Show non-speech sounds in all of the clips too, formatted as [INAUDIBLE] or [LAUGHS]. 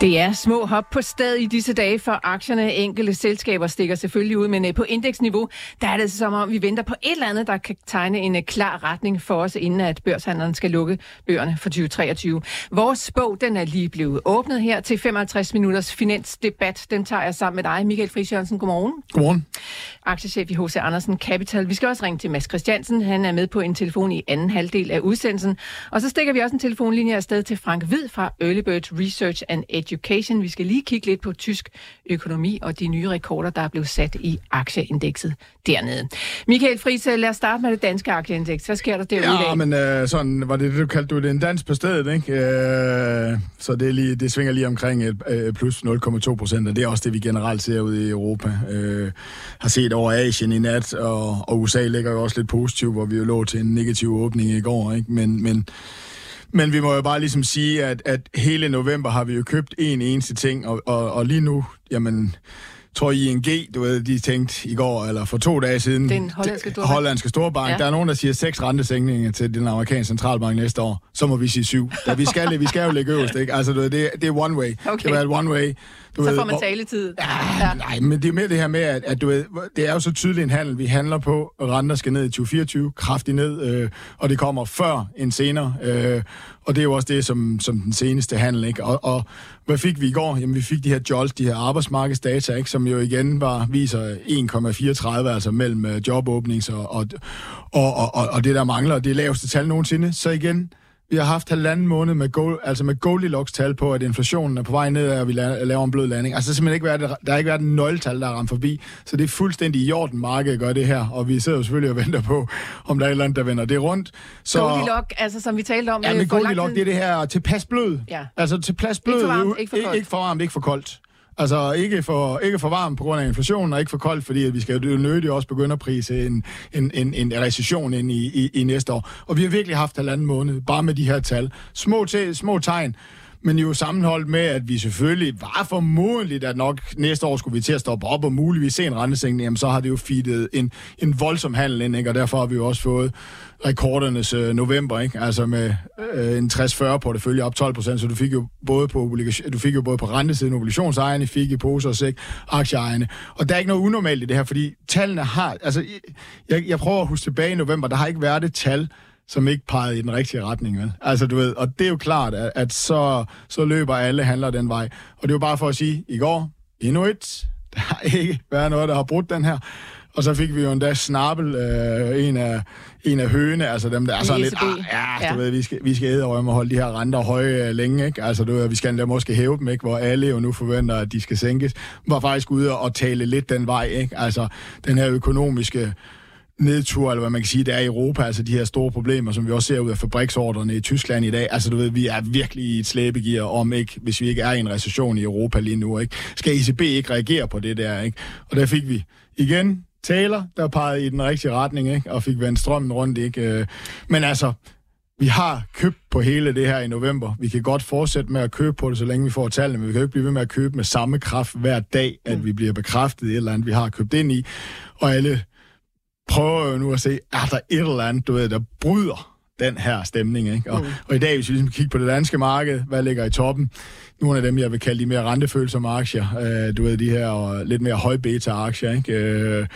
Det er små hop på sted i disse dage for aktierne. Enkelte selskaber stikker selvfølgelig ud, men øh, på indeksniveau, der er det som om, vi venter på et eller andet, der kan tegne en øh, klar retning for os, inden at børshandleren skal lukke bøgerne for 2023. Vores bog, den er lige blevet åbnet her til 55 minutters finansdebat. Den tager jeg sammen med dig, Michael Friis Jørgensen. Godmorgen. Godmorgen. Aktiechef i H.C. Andersen Capital. Vi skal også ringe til Mads Christiansen. Han er med på en telefon i anden halvdel af udsendelsen. Og så stikker vi også en telefonlinje afsted til Frank Hvid fra Early Bird Research and Education. Vi skal lige kigge lidt på tysk økonomi og de nye rekorder, der er blevet sat i aktieindekset dernede. Michael Friis, lad os starte med det danske aktieindeks. Hvad sker der derude Ja, i dag? men øh, sådan var det det, du kaldte du det en dans på stedet, ikke? Øh, så det, er lige, det svinger lige omkring et, øh, plus 0,2 procent, og det er også det, vi generelt ser ude i Europa. Øh, har set over Asien i nat, og, og USA ligger jo også lidt positivt, hvor vi jo lå til en negativ åbning i går, ikke? Men, men, men vi må jo bare ligesom sige, at, at hele november har vi jo købt en eneste ting, og, og, og lige nu, jamen tror ING, du ved, de tænkte i går, eller for to dage siden... Den hollandske storbank. Hollandske storbank. Ja. Ja. Der er nogen, der siger seks rentesænkninger til den amerikanske centralbank næste år. Så må vi sige syv. Da vi, skal, vi skal jo ligge øverst, ikke? Altså, du ved, det, det er one way. Okay. Det er et one way. Du Så ved, får man taletid. Ja, nej, men det er mere det her med, at, at du ved, det er jo så tydelig en handel, vi handler på. Renter skal ned i 2024, kraftigt ned, øh, og det kommer før end senere. Øh, og det er jo også det, som, som den seneste handel, ikke? Og, og hvad fik vi i går? Jamen, vi fik de her jobs, de her arbejdsmarkedsdata, ikke? Som jo igen var, viser 1,34, altså mellem øh, jobåbnings og, og, og, og, og, det, der mangler, det laveste tal nogensinde. Så igen, vi har haft halvanden måned med, gold, altså med Goldilocks-tal på, at inflationen er på vej ned, og vi la- laver en blød landing. Altså, simpelthen ikke været, der har ikke været en nøgletal, der er ramt forbi. Så det er fuldstændig i orden, markedet gør det her. Og vi sidder jo selvfølgelig og venter på, om der er et eller andet, der vender det rundt. Så, Goldilocks, altså som vi talte om. Ja, øh, men Goldilocks, tid- det er det her tilpas blød. Ja. Altså tilpas blød. Ikke for varmt, ikke for koldt. Ikke for varmt, ikke for koldt. Altså ikke for, ikke for varmt på grund af inflationen, og ikke for koldt, fordi at vi skal jo nødigt også begynde at prise en, en, en, en recession ind i, i, i næste år. Og vi har virkelig haft halvanden måned, bare med de her tal. Små, te, små tegn, men jo sammenholdt med, at vi selvfølgelig var formodentligt, at nok næste år skulle vi til at stoppe op og muligvis se en rentesænkning, jamen så har det jo feedet en, en voldsom handel ind, ikke? og derfor har vi jo også fået rekordernes øh, november, ikke? altså med øh, en 60-40 portefølje op 12 procent, så du fik jo både på, obligation, du fik jo både på rentesiden obligationsejerne, fik i poser og sæk, aktieejerne. Og der er ikke noget unormalt i det her, fordi tallene har, altså jeg, jeg prøver at huske tilbage i november, der har ikke været et tal, som ikke pegede i den rigtige retning. Vel? Altså, du ved, og det er jo klart, at, at så, så løber alle handler den vej. Og det er jo bare for at sige, i går, endnu et, [LAUGHS] der har ikke været noget, der har brudt den her. Og så fik vi jo endda snappel, øh, en, af, en af høne, altså dem, der er sådan lidt, ah, ja, Ja. du ved, vi skal, vi skal æde og holde de her renter høje øh, længe, ikke? Altså, du ved, vi skal endda måske hæve dem, ikke? Hvor alle jo nu forventer, at de skal sænkes. Var faktisk ude og tale lidt den vej, ikke? Altså, den her økonomiske nedtur, eller hvad man kan sige, det er i Europa, altså de her store problemer, som vi også ser ud af fabriksordrene i Tyskland i dag. Altså du ved, vi er virkelig i et slæbegear, om ikke, hvis vi ikke er i en recession i Europa lige nu, ikke? Skal ECB ikke reagere på det der, ikke? Og der fik vi igen taler, der pegede i den rigtige retning, ikke? Og fik vendt strømmen rundt, ikke? Øh, Men altså, vi har købt på hele det her i november. Vi kan godt fortsætte med at købe på det, så længe vi får tallene, men vi kan jo ikke blive ved med at købe med samme kraft hver dag, at vi bliver bekræftet i et eller andet, vi har købt ind i. Og alle prøver jo nu at se, er der et eller andet, du ved, der bryder den her stemning. Ikke? Og, mm. og i dag, hvis vi ligesom kigger på det danske marked, hvad ligger i toppen? Nogle af dem, jeg vil kalde de mere rentefølsomme aktier, øh, du ved, de her og lidt mere høj beta-aktier, ikke? Øh,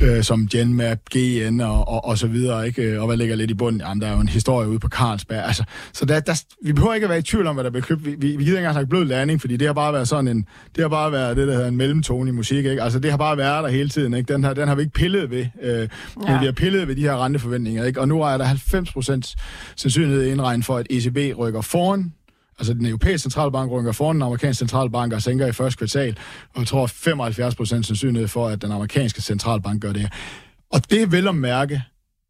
øh, som Genmap, GN og, og, og så videre, ikke? Og hvad ligger lidt i bunden? Jamen, der er jo en historie ude på Carlsberg. Altså, så der, der, vi behøver ikke at være i tvivl om, hvad der bliver købt. Vi, vi, vi gider ikke engang snakke blød landing, fordi det har bare været sådan en, det har bare været det, der hedder en mellemtone i musik, ikke? Altså, det har bare været der hele tiden, ikke? Den, her, den har vi ikke pillet ved, øh, ja. men vi har pillet ved de her renteforventninger, ikke? Og nu er der 90% sandsynlighed indregnet for, at ECB rykker foran Altså den europæiske centralbank rykker foran den amerikanske centralbank og sænker i første kvartal, og jeg tror 75 procent sandsynlighed for, at den amerikanske centralbank gør det her. Og det er vel at mærke,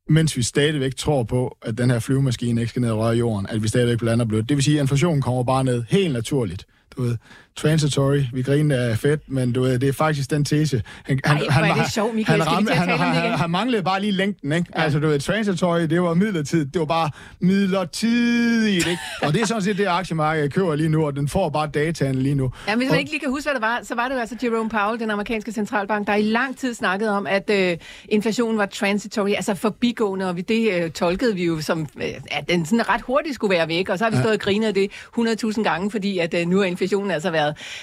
mens vi stadigvæk tror på, at den her flyvemaskine ikke skal ned og røre jorden, at vi stadigvæk blander blødt. Det vil sige, at inflationen kommer bare ned helt naturligt. du ved, transitory, vi griner af fedt, men du ved, det er faktisk den tese. Han, Ej, han, han, det sjovt, Michael. Han, han, han, han, han, han manglede bare lige længden, ikke? Ja. Altså, du ved, transitory, det var midlertidigt, det var bare midlertidigt, ikke? Og det er sådan set det aktiemarked, jeg køber lige nu, og den får bare dataen lige nu. Ja, hvis man og... ikke lige kan huske, hvad det var, så var det jo altså Jerome Powell, den amerikanske centralbank, der i lang tid snakkede om, at øh, inflationen var transitory, altså forbigående, og det øh, tolkede vi jo som, øh, at den sådan ret hurtigt skulle være væk, og så har vi stået ja. og grinet det 100.000 gange, fordi at øh, nu har inflationen altså været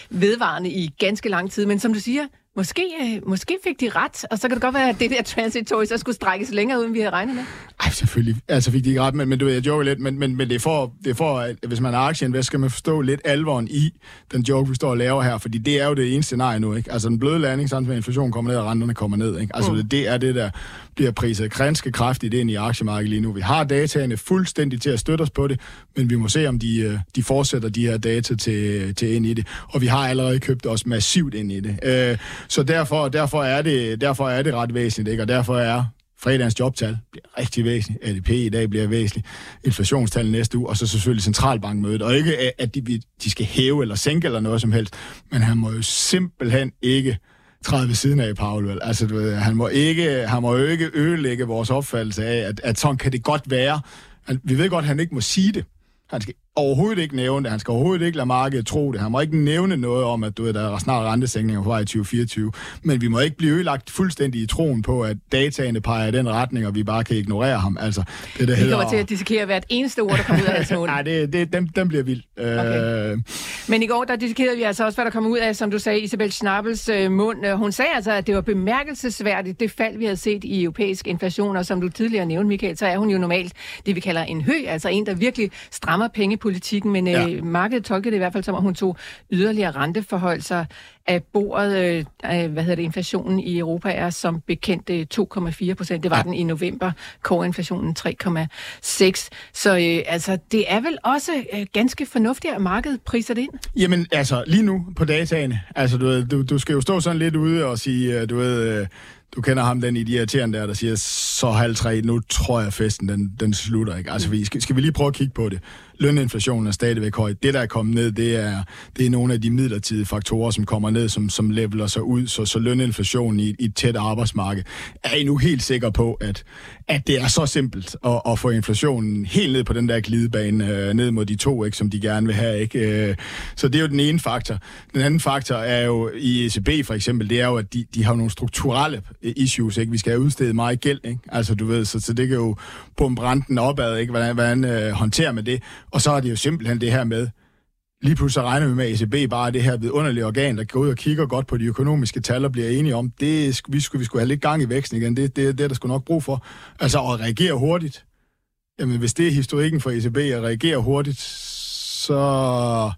vedvarende i ganske lang tid. Men som du siger, Måske, øh, måske fik de ret, og så kan det godt være, at det der transitory så skulle strækkes længere, uden vi havde regnet med. Ej, selvfølgelig. Altså fik de ikke ret, men, men du ved, jeg joker lidt, men, men, men det, er for, det er for, at hvis man er aktieinvestor, skal man forstå lidt alvoren i den joke, vi står og laver her, fordi det er jo det ene scenarie nu, ikke? Altså den bløde landing, sammen med inflationen kommer ned, og renterne kommer ned, ikke? Altså mm. det er det, der bliver priset ganske kraftigt ind i aktiemarkedet lige nu. Vi har dataene fuldstændig til at støtte os på det, men vi må se, om de, øh, de fortsætter de her data til, til ind i det. Og vi har allerede købt os massivt ind i det. Øh, så derfor, derfor, er det, derfor er det ret væsentligt, ikke? og derfor er fredagens jobtal bliver rigtig væsentligt, ADP i dag bliver væsentligt, inflationstal næste uge, og så selvfølgelig centralbankmødet. Og ikke, at de, de skal hæve eller sænke eller noget som helst, men han må jo simpelthen ikke træde ved siden af Paul. Vel? Altså, du ved, han, må ikke, han må jo ikke ødelægge vores opfattelse af, at, at sådan kan det godt være. Vi ved godt, at han ikke må sige det. Han skal overhovedet ikke nævne det. Han skal overhovedet ikke lade markedet tro det. Han må ikke nævne noget om, at du ved, der er snart rentesænkninger på vej i 2024. Men vi må ikke blive ødelagt fuldstændig i troen på, at dataene peger i den retning, og vi bare kan ignorere ham. Altså, det, der hedder... kommer til at dissekere hvert eneste ord, der kommer ud af hans mund. [LAUGHS] Nej, det, det, dem, dem bliver vildt. Okay. Øh... Men i går, der dissekerede vi altså også, hvad der kom ud af, som du sagde, Isabel Schnabels øh, mund. Hun sagde altså, at det var bemærkelsesværdigt, det fald, vi havde set i europæisk inflation, og som du tidligere nævnte, Michael, så er hun jo normalt det, vi kalder en hø, altså en, der virkelig strammer pengepolitikken politikken, men ja. øh, markedet tolkede det i hvert fald som, at hun tog yderligere renteforhold sig af bordet. Øh, hvad hedder det, inflationen i Europa er som bekendt øh, 2,4 procent. Det var ja. den i november. Core-inflationen 3,6. Så øh, altså, det er vel også øh, ganske fornuftigt, at markedet priser det ind? Jamen, altså, lige nu på dataene. Altså, du, du, du skal jo stå sådan lidt ude og sige, øh, du ved... Øh, du kender ham, den irriterende der, der siger, så halv tre, nu tror jeg festen, den, den slutter. Ikke? Altså, vi, skal, skal vi lige prøve at kigge på det? Løninflationen er stadigvæk høj. Det, der er kommet ned, det er, det er nogle af de midlertidige faktorer, som kommer ned, som, som leveler sig ud. Så, så løninflationen i, i et tæt arbejdsmarked er I nu helt sikker på, at, at det er så simpelt at, at få inflationen helt ned på den der glidebane, øh, ned mod de to, ikke, som de gerne vil have. Ikke? Øh, så det er jo den ene faktor. Den anden faktor er jo i ECB for eksempel, det er jo, at de, de har nogle strukturelle øh, issues. Ikke? Vi skal have udstedet meget gæld. Ikke? Altså, du ved, så, så det kan jo pumpe renten opad, ikke? hvordan, hvordan øh, håndterer man det. Og så er det jo simpelthen det her med, lige pludselig regner vi med, at ECB bare er det her vidunderlige organ, der går ud og kigger godt på de økonomiske tal og bliver enige om, det vi skulle, vi skulle have lidt gang i væksten igen. Det, det, det er der skulle nok brug for. Altså at reagere hurtigt. Jamen, hvis det er historikken for ECB at reagere hurtigt, så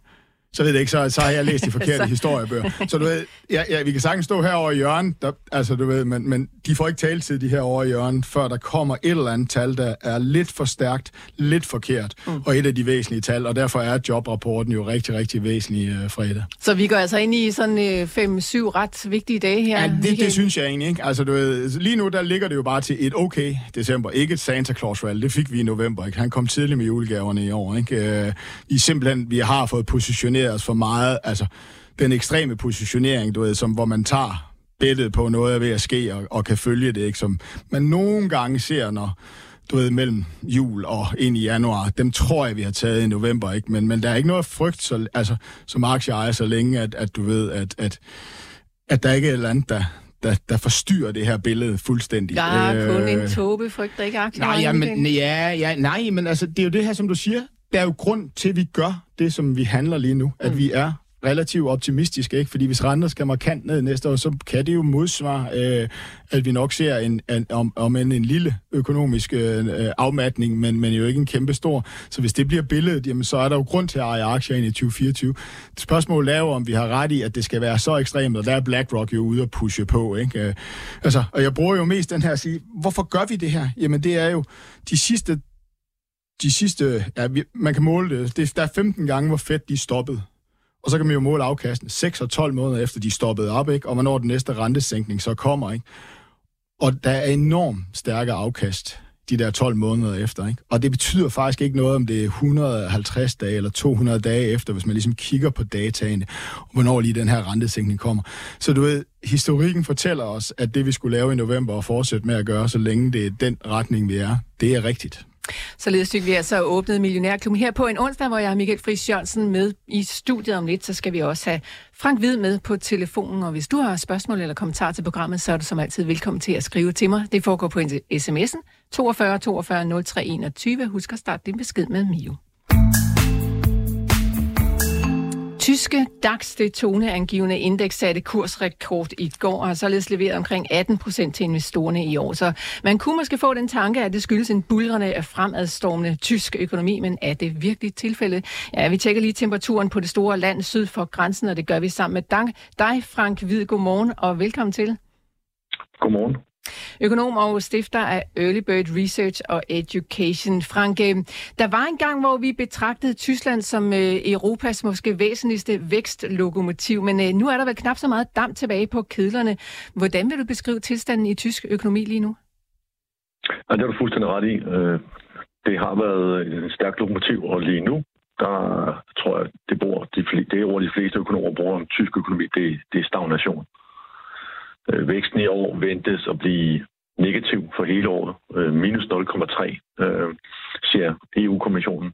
så ved jeg ikke, så, så har jeg læst de [LAUGHS] forkerte historiebøger. Så du ved, ja, ja, vi kan sagtens stå herovre i hjørnet, der, altså du ved, men, men de får ikke taletid, de her over i hjørnet, før der kommer et eller andet tal, der er lidt for stærkt, lidt forkert, mm. og et af de væsentlige tal, og derfor er jobrapporten jo rigtig, rigtig væsentlig uh, fredag. Så vi går altså ind i sådan 5-7 uh, ret vigtige dage her? Ja, det, det synes jeg egentlig ikke. Altså du ved, lige nu der ligger det jo bare til et okay december, ikke et Santa Claus valg, det fik vi i november, ikke? Han kom tidligt med julegaverne i år, ikke? Uh, I simpelthen, vi har fået positioneret os for meget, altså den ekstreme positionering, du ved, som hvor man tager billedet på noget er ved at ske, og, og kan følge det, ikke? Som man nogle gange ser, når du ved, mellem jul og ind i januar, dem tror jeg, vi har taget i november, ikke? Men, men der er ikke noget frygt, så, altså, som aktieejer så længe, at, at du ved, at, at, at der ikke er et eller andet, der, der, der forstyrrer det her billede fuldstændig. Der er øh, kun en tåbe, frygter ikke aktier. Nej, ja, men, ja, ja, nej, men altså, det er jo det her, som du siger. Der er jo grund til, at vi gør det, som vi handler lige nu. At mm. vi er relativt optimistiske, ikke? fordi hvis renter skal markant ned næste år, så kan det jo modsvare, øh, at vi nok ser en, en, om, om en, en lille økonomisk øh, afmatning, men, men jo ikke en kæmpe stor. Så hvis det bliver billedet, jamen, så er der jo grund til at eje aktier ind i 2024. Spørgsmålet er jo, om vi har ret i, at det skal være så ekstremt, og der er BlackRock jo ude at pushe på. Ikke? Øh, altså, og jeg bruger jo mest den her at sige, hvorfor gør vi det her? Jamen det er jo de sidste de sidste, ja, man kan måle det, det, der er 15 gange, hvor fedt de stoppede. Og så kan man jo måle afkasten 6 og 12 måneder efter, de stoppede op, ikke? og hvornår den næste rentesænkning så kommer. Ikke? Og der er enormt stærke afkast de der 12 måneder efter. Ikke? Og det betyder faktisk ikke noget, om det er 150 dage eller 200 dage efter, hvis man ligesom kigger på dataene, hvornår lige den her rentesænkning kommer. Så du ved, historikken fortæller os, at det vi skulle lave i november og fortsætte med at gøre, så længe det er den retning, vi er, det er rigtigt. Således fik vi altså åbnet Millionærklubben her på en onsdag, hvor jeg har Michael Friis Jørgensen med i studiet om lidt. Så skal vi også have Frank Hvid med på telefonen, og hvis du har spørgsmål eller kommentar til programmet, så er du som altid velkommen til at skrive til mig. Det foregår på sms'en 42 42 03 21. Husk at starte din besked med Mio. Tyske DAX, det toneangivende indeks, satte kursrekord i går og har således leveret omkring 18 procent til investorerne i år. Så man kunne måske få den tanke, at det skyldes en bulrende af fremadstormende tysk økonomi, men er det virkelig tilfældet? Ja, vi tjekker lige temperaturen på det store land syd for grænsen, og det gør vi sammen med dig, Frank Hvid. Godmorgen og velkommen til. Godmorgen. Økonom og stifter af Early Bird Research og Education. Frank, der var en gang, hvor vi betragtede Tyskland som øh, Europas måske væsentligste vækstlokomotiv, men øh, nu er der vel knap så meget damp tilbage på kedlerne. Hvordan vil du beskrive tilstanden i tysk økonomi lige nu? Ja, det er du fuldstændig ret i. Øh, det har været en stærk lokomotiv, og lige nu, der tror jeg, det, bor de, det ord, de fleste økonomer bruger om tysk økonomi, det, det er stagnation. Øh, væksten i år ventes at blive negativ for hele året, øh, minus 0,3, øh, siger EU-kommissionen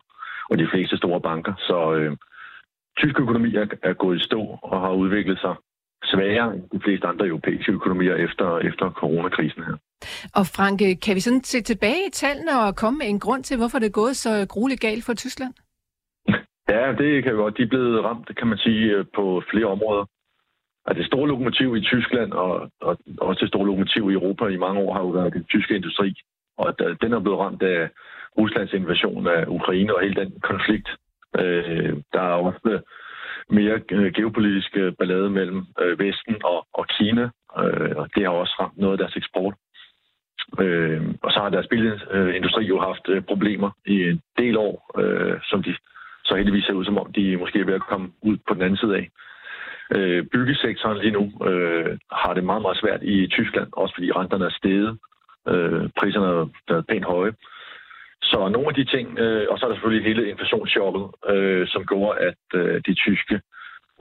og de fleste store banker. Så øh, tysk økonomi er, er gået i stå og har udviklet sig sværere end de fleste andre europæiske økonomier efter, efter coronakrisen her. Og Frank, kan vi sådan se tilbage i tallene og komme med en grund til, hvorfor det er gået så grueligt galt for Tyskland? [LAUGHS] Ja, det kan vi godt. De er blevet ramt, kan man sige, på flere områder at det store lokomotiv i Tyskland og, og også det store lokomotiv i Europa i mange år har jo været den tyske industri. Og at, den er blevet ramt af Ruslands invasion af Ukraine og hele den konflikt. Øh, der er også mere øh, geopolitisk øh, ballade mellem øh, Vesten og, og Kina, øh, og det har også ramt noget af deres eksport. Øh, og så har deres bilindustri jo haft øh, problemer i en del år, øh, som de så heldigvis ser ud som om, de måske er ved at komme ud på den anden side af. Øh, byggesektoren lige nu øh, har det meget, meget svært i Tyskland, også fordi renterne er steget. Øh, priserne er været pænt høje. Så nogle af de ting, øh, og så er der selvfølgelig hele inflationschokket, øh, som gjorde, at øh, de tyske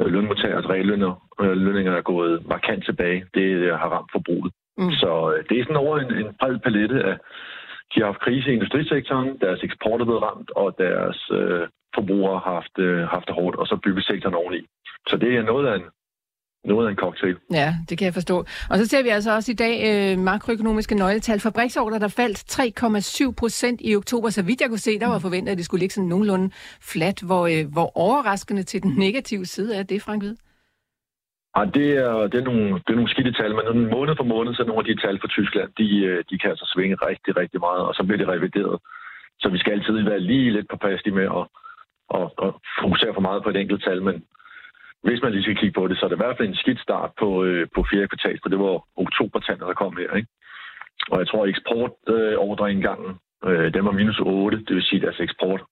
øh, lønmodtagers reallønner, øh, lønninger er gået markant tilbage. Det øh, har ramt forbruget. Mm. Så øh, det er sådan over en, en bred palette af, de har haft krise i industrisektoren, deres eksport er blevet ramt, og deres øh, forbrugere har haft, øh, haft det hårdt, og så byggesektoren oveni. Så det er noget af en, noget af en cocktail. Ja, det kan jeg forstå. Og så ser vi altså også i dag øh, makroøkonomiske nøgletal. Fabriksordre, der faldt 3,7 procent i oktober. Så vidt jeg kunne se, der var forventet, at det skulle ligge sådan nogenlunde flat. Hvor, øh, hvor overraskende til den negative side er det, Frank Hvide? Ja, det er, det, er nogle, det er nogle skidte tal, men måned for måned, så nogle af de tal for Tyskland, de, øh, de kan altså svinge rigtig, rigtig meget, og så bliver det revideret. Så vi skal altid være lige lidt påpasselige med at, at, at fokusere for meget på et enkelt tal, men hvis man lige skal kigge på det, så er det i hvert fald en skidt start på, øh, på fjerde kvartal, for det var oktobertallet, der kom her. Ikke? Og jeg tror, at eksportordreindgangen, øh, den var minus 8, det vil sige, at deres eksport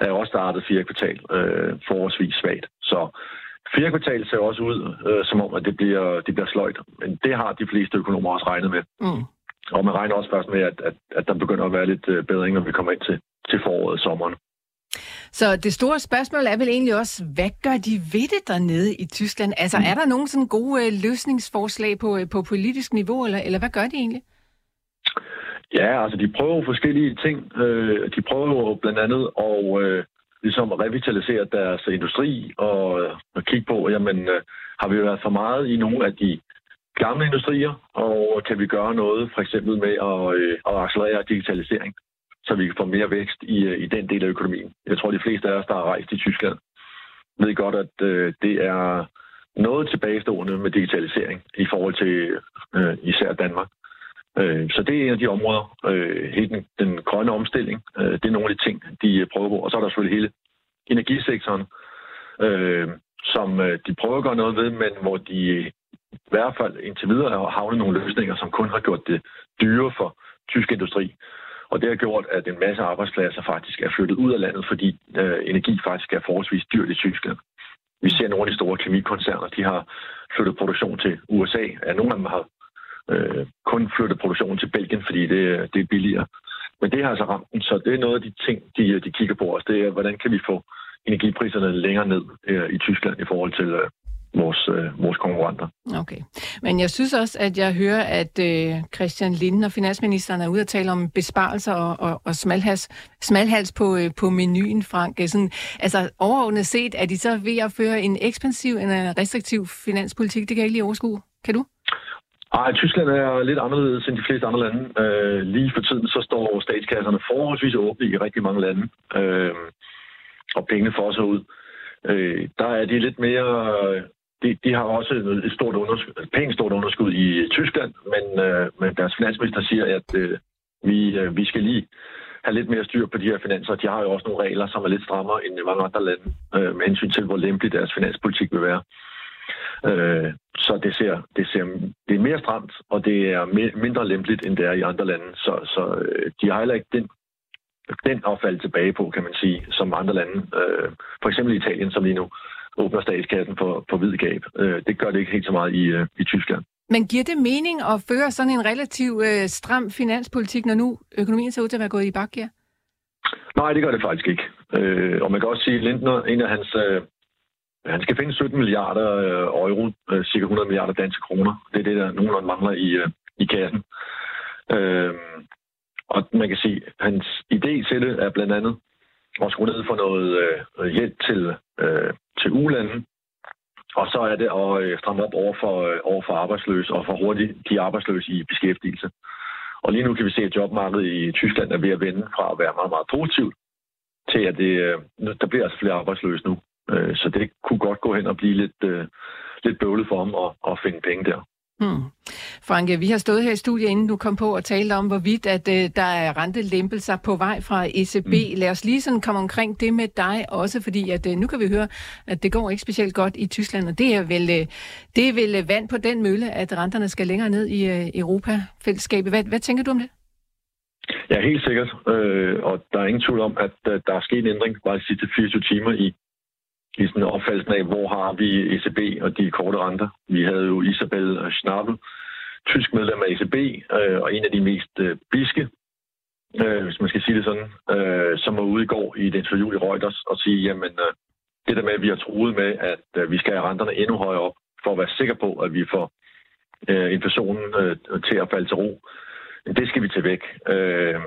er også startet fjerde kvartal øh, forholdsvis svagt. Så fjerde kvartal ser også ud, øh, som om, at det bliver, det bliver sløjt. Men det har de fleste økonomer også regnet med. Mm. Og man regner også først med, at, at, at der begynder at være lidt øh, bedring, når vi kommer ind til, til foråret og sommeren. Så det store spørgsmål er vel egentlig også, hvad gør de ved det dernede i Tyskland? Altså, mm. er der nogen sådan gode øh, løsningsforslag på, øh, på politisk niveau, eller, eller hvad gør de egentlig? Ja, altså de prøver forskellige ting. Øh, de prøver jo blandt andet at øh, ligesom revitalisere deres industri og, og kigge på, jamen øh, har vi været for meget i nogle af de gamle industrier, og kan vi gøre noget for eksempel med at, øh, at accelerere digitalisering? så vi kan få mere vækst i, i den del af økonomien. Jeg tror, de fleste af os, der har rejst i Tyskland, ved godt, at øh, det er noget tilbagestående med digitalisering i forhold til øh, især Danmark. Øh, så det er en af de områder. Øh, hele den, den grønne omstilling, øh, det er nogle af de ting, de øh, prøver på. Og så er der selvfølgelig hele energisektoren, som de prøver at gøre noget ved, men hvor de i hvert fald indtil videre har havnet nogle løsninger, som kun har gjort det dyre for tysk industri. Og det har gjort, at en masse arbejdspladser faktisk er flyttet ud af landet, fordi øh, energi faktisk er forholdsvis dyrt i Tyskland. Vi ser nogle af de store kemikoncerner, de har flyttet produktion til USA. Ja, nogle af dem har øh, kun flytte produktionen til Belgien, fordi det, det er billigere. Men det har altså ramt den, så det er noget af de ting, de, de kigger på os. Det er, hvordan kan vi få energipriserne længere ned øh, i Tyskland i forhold til øh, vores, øh, vores konkurrenter. Okay. Men jeg synes også, at jeg hører, at øh, Christian Linden og finansministeren er ude at tale om besparelser og, og, og smalhals, smalhals på, øh, på menuen, Frank. Øh, sådan, altså overordnet set, er de så ved at føre en ekspansiv en øh, restriktiv finanspolitik? Det kan jeg ikke lige overskue. Kan du? Nej, Tyskland er lidt anderledes end de fleste andre lande. Øh, lige for tiden så står statskasserne forholdsvis åbne i rigtig mange lande, øh, og pengene får sig ud. Øh, der er de lidt mere de, de har også et stort underskud, et pænt stort underskud i Tyskland, men, øh, men deres finansminister siger, at øh, vi, øh, vi skal lige have lidt mere styr på de her finanser. De har jo også nogle regler, som er lidt strammere end i mange andre lande, øh, med hensyn til, hvor lempelig deres finanspolitik vil være. Øh, så det ser, det ser det er mere stramt, og det er mindre lempeligt, end det er i andre lande. Så, så øh, de har heller ikke den, den affald tilbage på, kan man sige, som andre lande. Øh, for eksempel Italien, som lige nu åbner statskassen på, på hvid gab. Øh, det gør det ikke helt så meget i, øh, i Tyskland. Men giver det mening at føre sådan en relativ øh, stram finanspolitik, når nu økonomien ser ud til at være gået i bakgear? Nej, det gør det faktisk ikke. Øh, og man kan også sige, at Lindner, en af hans... Øh, han skal finde 17 milliarder øh, euro, øh, cirka 100 milliarder danske kroner. Det er det, der nogenlunde mangler i, øh, i kassen. Øh, og man kan sige, at hans idé til det er blandt andet at skrue ned for noget øh, hjælp til øh, til ulanden, og så er det at stramme op over for, øh, over for arbejdsløse og for hurtigt de arbejdsløse i beskæftigelse. Og lige nu kan vi se, at jobmarkedet i Tyskland er ved at vende fra at være meget, meget positivt til, at det, øh, der bliver altså flere arbejdsløse nu. Så det kunne godt gå hen og blive lidt, lidt bøvlet for dem at, at finde penge der. Hmm. Franke, vi har stået her i studiet, inden du kom på og talte om, hvorvidt at, uh, der er rentelempelser på vej fra ECB. Mm. Lad os lige sådan komme omkring det med dig også, fordi at, uh, nu kan vi høre, at det går ikke specielt godt i Tyskland, og det er vel, uh, det er vel vand på den mølle, at renterne skal længere ned i uh, Europa-fællesskabet. Hvad, hvad tænker du om det? Ja, helt sikkert. Øh, og der er ingen tvivl om, at uh, der er sket en ændring bare de sidste 24 timer i Ligesom i sådan opfattelsen af, hvor har vi ECB og de korte renter. Vi havde jo Isabel Schnabel, tysk medlem af ECB, øh, og en af de mest øh, biske, øh, hvis man skal sige det sådan, øh, som var ude i går i et interview i Reuters og sige, jamen øh, det der med, at vi har troet med, at øh, vi skal have renterne endnu højere op, for at være sikre på, at vi får øh, inflationen øh, til at falde til ro, det skal vi til væk. Øh,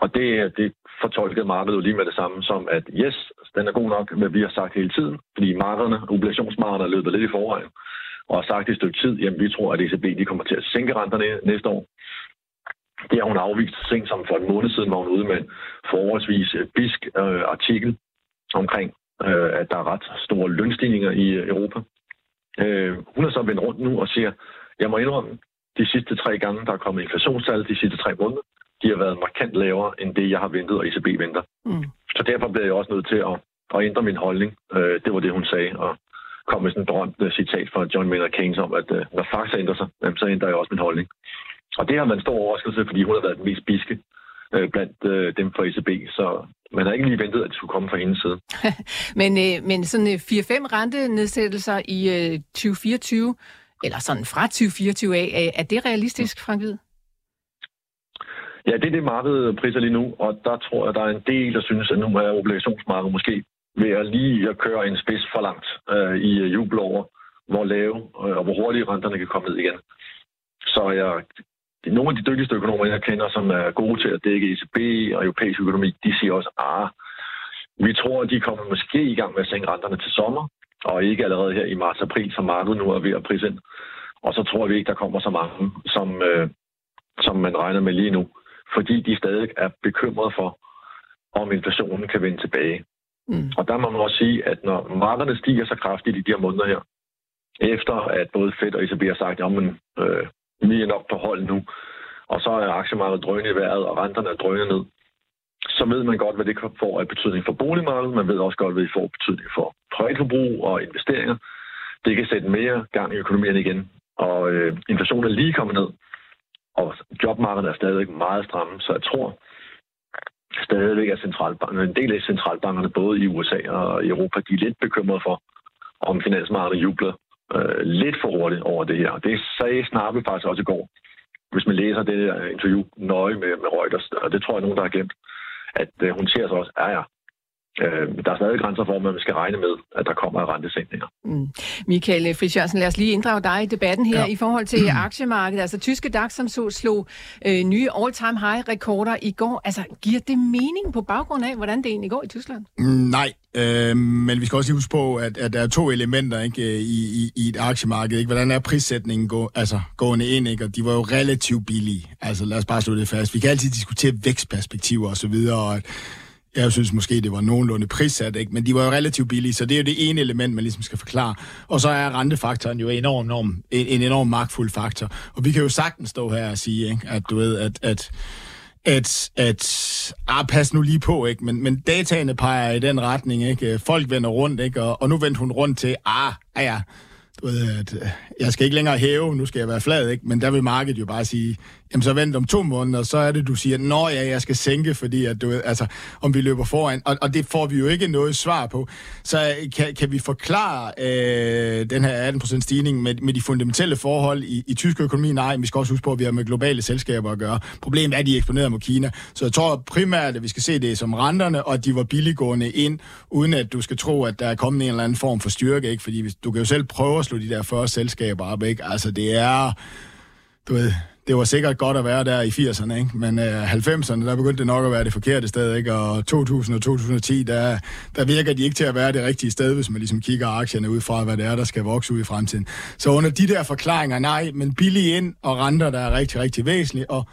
og det, det fortolkede markedet jo lige med det samme som, at yes, den er god nok, hvad vi har sagt hele tiden, fordi markederne, obligationsmarkederne er løbet lidt i forvejen, og har sagt i et stykke tid, jamen vi tror, at ECB de kommer til at sænke renterne næste år. Det har hun afvist sent som for en måned siden, hvor hun ude med en forholdsvis øh, bisk øh, artikel omkring, øh, at der er ret store lønstigninger i øh, Europa. Øh, hun er så vendt rundt nu og siger, jeg må indrømme, de sidste tre gange, der er kommet inflationstal de sidste tre måneder, de har været markant lavere end det, jeg har ventet, og ECB venter. Mm. Så derfor bliver jeg også nødt til at, at ændre min holdning. Øh, det var det, hun sagde, og kom med sådan et berømt uh, citat fra John Maynard Keynes om, at uh, når fakta ændrer sig, jamen, så ændrer jeg også min holdning. Og det har man stor overraskelse, fordi hun har været den mest biske uh, blandt uh, dem fra ECB, så man har ikke lige ventet, at det skulle komme fra hendes side. [LAUGHS] men, uh, men sådan 4-5 rentenedsættelser i uh, 2024, eller sådan fra 2024 af, er det realistisk, Frank Hvid? Ja, det er det markedet priser lige nu, og der tror jeg, der er en del, der synes, at nu er obligationsmarkedet måske ved at lige at køre en spids for langt øh, i øh, jubel over, hvor lave øh, og hvor hurtigt renterne kan komme ned igen. Så jeg, nogle af de dygtigste økonomer, jeg kender, som er gode til at dække ECB og europæisk økonomi, de siger også, ah, vi tror, at de kommer måske i gang med at sænke renterne til sommer, og ikke allerede her i marts-april, som markedet nu er ved at prise ind. Og så tror vi ikke, der kommer så mange, som, øh, som man regner med lige nu fordi de stadig er bekymrede for, om inflationen kan vende tilbage. Mm. Og der må man også sige, at når markederne stiger så kraftigt i de her måneder her, efter at både Fed og ECB har sagt, at øh, vi er nok på hold nu, og så er aktiemarkedet drønende i vejret, og renterne er drønende ned, så ved man godt, hvad det får af betydning for boligmarkedet. Man ved også godt, hvad det får betydning for privatforbrug og investeringer. Det kan sætte mere gang i økonomien igen. Og øh, inflationen er lige kommet ned. Og jobmarkedet er stadigvæk meget stramme, så jeg tror stadigvæk, at centralbankerne, en del af centralbankerne, både i USA og i Europa, de er lidt bekymrede for, om finansmarkedet jubler øh, lidt for hurtigt over det her. Det sagde Snappe faktisk også i går, hvis man læser det der interview nøje med, med Reuters, og det tror jeg, nogen, der har glemt, at øh, hun ser så også, ja ja, øh, der er stadig grænser for, at man skal regne med, at der kommer rentesænkninger. Mm. Michael Friis Jørgensen, lad os lige inddrage dig i debatten her ja. i forhold til [CLEARS THROAT] aktiemarkedet. Altså tyske DAX, som så slog øh, nye all-time high-rekorder i går. Altså, giver det mening på baggrund af, hvordan det egentlig går i Tyskland? Mm, nej, øh, men vi skal også lige huske på, at, at der er to elementer ikke, i, i, i et aktiemarked. Ikke? Hvordan er prissætningen gå, altså, gående ind, ikke? og de var jo relativt billige. Altså lad os bare slå det fast. Vi kan altid diskutere vækstperspektiver osv., og, og jeg synes måske, det var nogenlunde prissat, ikke? men de var jo relativt billige, så det er jo det ene element, man ligesom skal forklare. Og så er rentefaktoren jo enorm, enorm, en, en enorm magtfuld faktor. Og vi kan jo sagtens stå her og sige, ikke? at du ved, at, at at, at ah, pas nu lige på, ikke? Men, men dataene peger i den retning, ikke? Folk vender rundt, ikke? Og, og nu vendte hun rundt til, ah, ah ja, du ved, at øh, jeg skal ikke længere hæve, nu skal jeg være flad, ikke? Men der vil markedet jo bare sige, jamen så vent om to måneder, så er det, du siger, nå ja, jeg skal sænke, fordi at du ved, altså, om vi løber foran. Og, og det får vi jo ikke noget svar på. Så øh, kan, kan vi forklare øh, den her 18% stigning med, med de fundamentale forhold i, i tysk økonomi? Nej, vi skal også huske på, at vi har med globale selskaber at gøre. Problemet er, at de er eksponeret mod Kina. Så jeg tror primært, at vi skal se det som renterne, og at de var billiggående ind, uden at du skal tro, at der er kommet en eller anden form for styrke, ikke? Fordi hvis, du kan jo selv prøve slå de der 40 selskaber op, ikke? Altså, det er... Du ved, det var sikkert godt at være der i 80'erne, ikke? men øh, 90'erne, der begyndte det nok at være det forkerte sted, ikke? og 2000 og 2010, der, der virker de ikke til at være det rigtige sted, hvis man ligesom kigger aktierne ud fra, hvad det er, der skal vokse ud i fremtiden. Så under de der forklaringer, nej, men billig ind og renter, der er rigtig, rigtig væsentligt, og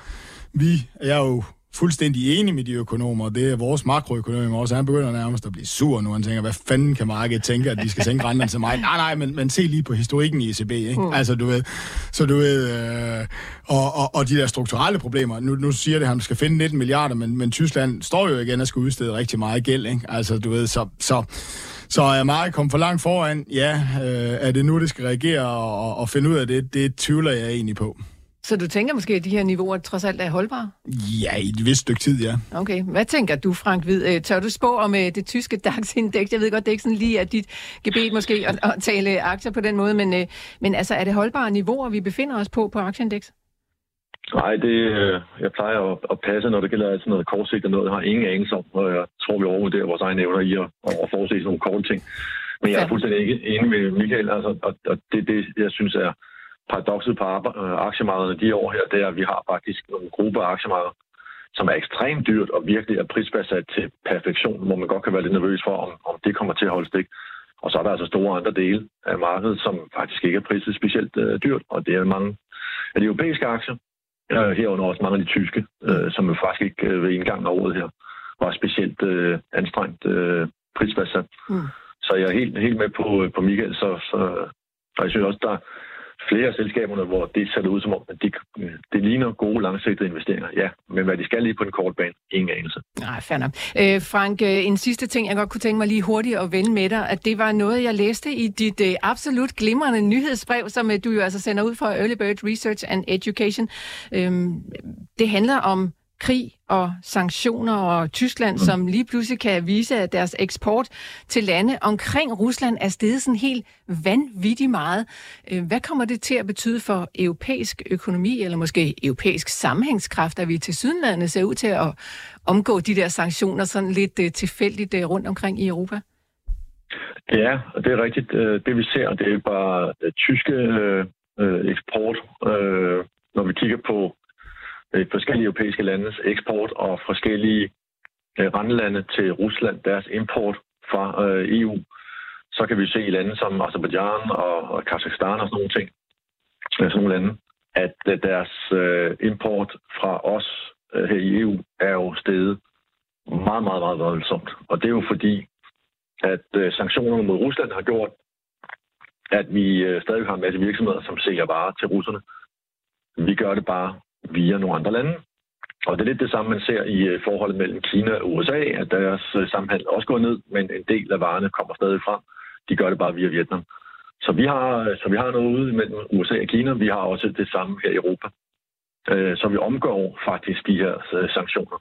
vi er jo fuldstændig enig med de økonomer, det er vores makroøkonomer også. Han begynder nærmest at blive sur nu. Han tænker, hvad fanden kan markedet tænke, at de skal sænke renterne til mig? Nej, nej, men, men se lige på historikken i ECB. Ikke? Mm. Altså, du ved, så du ved, øh, og, og, og de der strukturelle problemer. Nu, nu siger det, at han skal finde 19 milliarder, men, men Tyskland står jo igen og skal udstede rigtig meget gæld. Ikke? Altså, du ved, så... så så er meget kommet for langt foran? Ja, øh, er det nu, det skal reagere og, og finde ud af det? Det tvivler jeg egentlig på. Så du tænker måske, at de her niveauer trods alt er holdbare? Ja, i et vist stykke tid, ja. Okay. Hvad tænker du, Frank Hvid? Øh, tør du spå om øh, det tyske DAX-indeks? Jeg ved godt, det er ikke sådan lige, at dit gebet måske at, at tale aktier på den måde, men, øh, men altså, er det holdbare niveauer, vi befinder os på på aktieindeks? Nej, det, jeg plejer at, at passe, når det gælder sådan noget kortsigtet noget. Jeg har ingen anelse om, og jeg tror, vi overvurderer vores egne evner i at, at forudse sådan nogle korte ting. Men jeg er fuldstændig ikke enig med Michael, altså, og, og det, det, jeg synes er paradokset på øh, aktiemarkedet de år her, det er, at vi har faktisk nogle grupper af aktiemarkeder, som er ekstremt dyrt og virkelig er prisbaseret til perfektion, hvor man godt kan være lidt nervøs for, om, om det kommer til at holde stik. Og så er der altså store andre dele af markedet, som faktisk ikke er priset specielt øh, dyrt, og det er mange af de europæiske aktier, øh, herunder også mange af de tyske, øh, som jo faktisk ikke øh, ved indgangen af året her var specielt øh, anstrengt øh, prisbaseret. Mm. Så jeg er helt, helt med på, på Michael, så, så og jeg synes også, der, flere af selskaberne, hvor det ser ud som om, at det, det ligner gode langsigtede investeringer. Ja, men hvad de skal lige på en kort bane, ingen anelse. Nej, fair nok. Øh, Frank, øh, en sidste ting, jeg godt kunne tænke mig lige hurtigt at vende med dig, at det var noget, jeg læste i dit øh, absolut glimrende nyhedsbrev, som øh, du jo altså sender ud fra Early Bird Research and Education. Øh, det handler om krig og sanktioner og Tyskland, mm. som lige pludselig kan vise, at deres eksport til lande omkring Rusland er steget sådan helt vanvittigt meget. Øh, hvad kommer det til at betyde for europæisk økonomi, eller måske europæisk sammenhængskraft, at vi til sydenlandet ser ud til at omgå de der sanktioner sådan lidt øh, tilfældigt øh, rundt omkring i Europa? Ja, og det er rigtigt. Det vi ser, det er bare tyske eksport. Når vi kigger på øh, forskellige europæiske landes eksport og forskellige øh, randlande til Rusland, deres import fra øh, EU, så kan vi se i lande som Azerbaijan og, og Kazakhstan og sådan nogle ting, øh, sådan nogle lande, at øh, deres øh, import fra os øh, her i EU er jo steget meget, meget, meget voldsomt. Og det er jo fordi, at øh, sanktionerne mod Rusland har gjort, at vi øh, stadig har en masse virksomheder, som sælger varer til russerne. Vi gør det bare via nogle andre lande. Og det er lidt det samme, man ser i øh, forholdet mellem Kina og USA, at deres øh, samhandel også går ned, men en del af varerne kommer stadig frem. De gør det bare via Vietnam. Så vi har, øh, så vi har noget ude mellem USA og Kina. Vi har også det samme her i Europa. Så vi omgår faktisk de her sanktioner.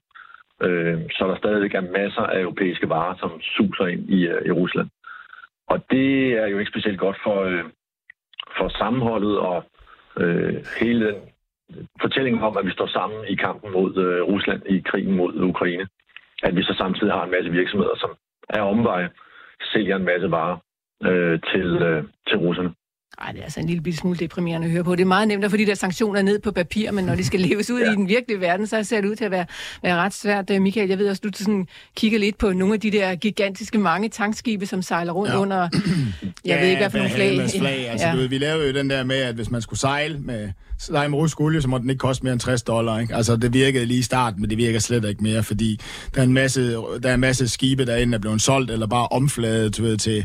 Så der stadig er masser af europæiske varer, som suser ind i, i Rusland. Og det er jo ikke specielt godt for, for sammenholdet og øh, hele den fortællingen om, at vi står sammen i kampen mod øh, Rusland i krigen mod Ukraine. At vi så samtidig har en masse virksomheder, som er omveje, sælger en masse varer øh, til, øh, til russerne. Ej, det er altså en lille smule deprimerende at høre på. Det er meget nemt at få de der sanktioner ned på papir, men når de skal leves ud ja. i den virkelige verden, så ser det ud til at være, være ret svært. Øh, Michael, jeg ved også, du sådan kigger lidt på nogle af de der gigantiske mange tankskibe, som sejler rundt ja. under, [CLEARS THROAT] jeg ja, ved ikke, hvad for nogle flag. flag. Altså, ja. du ved, vi lavede jo den der med, at hvis man skulle sejle med, sejle med russisk olie, så må den ikke koste mere end 60 dollar. Ikke? Altså, det virkede lige i starten, men det virker slet ikke mere, fordi der er en masse, der er en masse skibe, der enten er blevet solgt, eller bare omfladet du ved, til,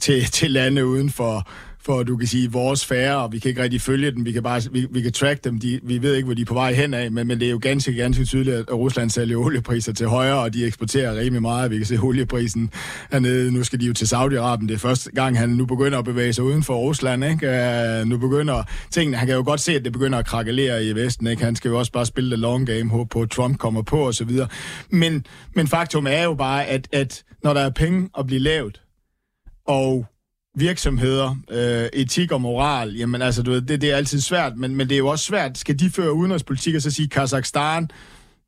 til, til lande uden for for, du kan sige, vores færre, og vi kan ikke rigtig følge dem, vi kan bare vi, vi kan track dem, de, vi ved ikke, hvor de er på vej hen af, men, men det er jo ganske, ganske tydeligt, at Rusland sælger oliepriser til højre, og de eksporterer rimelig meget. Vi kan se olieprisen hernede. Nu skal de jo til Saudi-Arabien. Det er første gang, han nu begynder at bevæge sig uden for Rusland. Ikke? Uh, nu begynder tingene, han kan jo godt se, at det begynder at krakelere i Vesten. Ikke? Han skal jo også bare spille det long game, håbe på, at Trump kommer på og så videre. Men, men faktum er jo bare, at, at når der er penge at blive lavet, og virksomheder, øh, etik og moral, jamen altså, du ved, det, det er altid svært, men, men det er jo også svært. Skal de føre udenrigspolitik og så sige, Kazakhstan,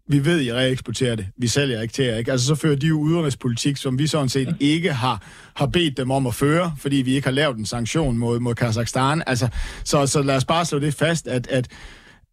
vi ved, I reeksporterer det, vi sælger ikke til jer, ikke? Altså, så fører de jo udenrigspolitik, som vi sådan set ikke har, har bedt dem om at føre, fordi vi ikke har lavet en sanktion mod, mod Kazakhstan. Altså, så, så lad os bare slå det fast, at, at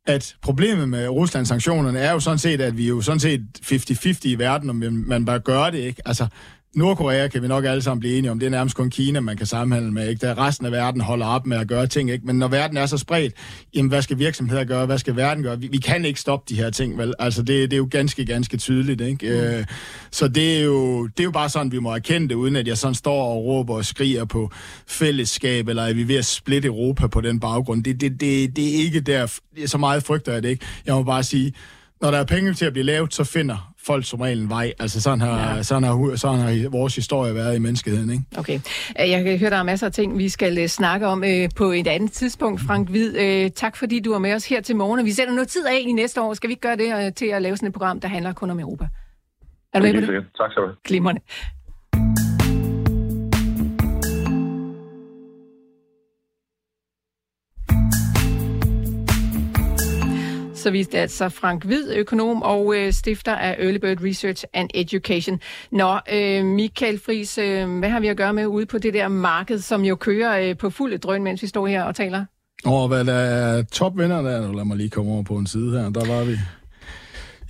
at problemet med Ruslands sanktionerne er jo sådan set, at vi er jo sådan set 50-50 i verden, om man bare gør det, ikke? Altså, Nordkorea kan vi nok alle sammen blive enige om, det er nærmest kun Kina, man kan sammenhandle med. Ikke? Der resten af verden holder op med at gøre ting. Ikke? Men når verden er så spredt, jamen, hvad skal virksomheder gøre? Hvad skal verden gøre? Vi, vi kan ikke stoppe de her ting, vel? Altså, det, det er jo ganske, ganske tydeligt. Ikke? Mm. Øh, så det er, jo, det er jo bare sådan, vi må erkende det, uden at jeg sådan står og råber og skriger på fællesskab, eller er vi ved at splitte Europa på den baggrund. Det, det, det, det er ikke der, så meget frygter jeg det ikke. Jeg må bare sige, når der er penge til at blive lavet, så finder folk som regel en vej. Altså sådan har, ja. sådan, har, sådan har vores historie været i menneskeheden. Ikke? Okay. Jeg kan høre, der er masser af ting, vi skal uh, snakke om uh, på et andet tidspunkt. Frank Hvid, uh, tak fordi du er med os her til morgen. Vi sætter noget tid af i næste år. Skal vi ikke gøre det uh, til at lave sådan et program, der handler kun om Europa? Er du med på det? Tak skal du have. Glimrende. Så viste altså Frank Hvid, økonom og øh, stifter af Early Bird Research and Education. Nå, øh, Michael Friis, øh, hvad har vi at gøre med ude på det der marked, som jo kører øh, på fuld drøn, mens vi står her og taler? Og hvad der er topvinderne der, lad mig lige komme over på en side her, der var vi.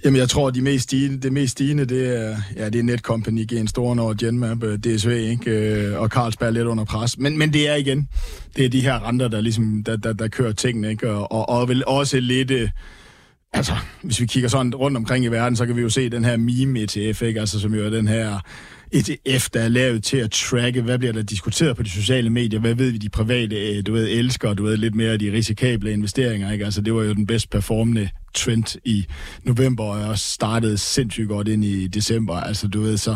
Jamen, jeg tror, de mest stigende, det mest stigende, det er, ja, det er Netcompany, GN Store og Genmap, øh, DSV, ikke? Øh, og Carlsberg lidt under pres. Men, men det er igen, det er de her renter, der ligesom, der, der, der kører tingene, ikke? Og, og, og vel også lidt, altså, hvis vi kigger sådan rundt omkring i verden, så kan vi jo se den her meme-ETF, ikke? Altså, som jo er den her ETF, der er lavet til at tracke, hvad bliver der diskuteret på de sociale medier, hvad ved vi, de private, øh, du ved, elsker, du ved, lidt mere de risikable investeringer, ikke? Altså, det var jo den bedst performende trend i november, og også startede sindssygt godt ind i december, altså, du ved, så,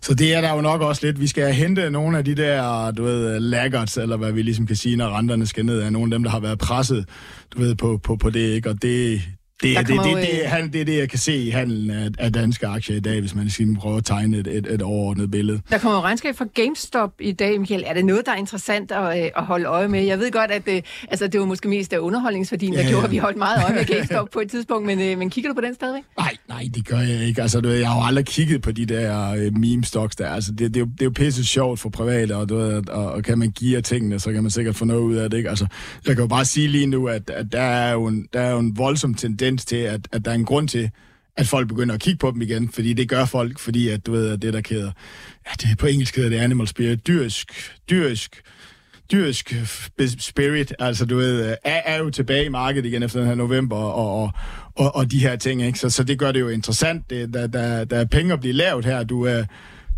så det er der jo nok også lidt, vi skal hente nogle af de der, du ved, laggards, eller hvad vi ligesom kan sige, når renterne skal ned, af nogle af dem, der har været presset, du ved, på, på, på det, ikke? Og det, det, det, det, det, det, han, det er det, jeg kan se i handelen af, af danske aktier i dag, hvis man skal prøve at tegne et, et, et overordnet billede. Der kommer jo regnskab fra GameStop i dag, Michael. Er det noget, der er interessant at, øh, at holde øje med? Jeg ved godt, at det, øh, altså, det var måske mest af underholdningsværdien, der ja, gjorde, at vi holdt meget øje med [LAUGHS] GameStop på et tidspunkt, men, øh, men kigger du på den stadigvæk? Nej, nej, det gør jeg ikke. Altså, du ved, jeg har jo aldrig kigget på de der uh, meme-stocks der. Altså, det, det, er jo, det er jo pisse sjovt for private, og, du ved, og, og kan man give tingene, så kan man sikkert få noget ud af det. Ikke? Altså, jeg kan jo bare sige lige nu, at, at der, er jo en, der er jo en voldsom tendens til, at, at der er en grund til, at folk begynder at kigge på dem igen, fordi det gør folk, fordi at du ved, at det der keder, ja, det på engelsk hedder det animal spirit, dyrisk, dyrisk, dyrisk spirit, altså du ved, øh, er, er jo tilbage i markedet igen efter den her november og, og, og, og de her ting, ikke? Så, så det gør det jo interessant, det, der, der, der er penge at blive lavet her, du, er,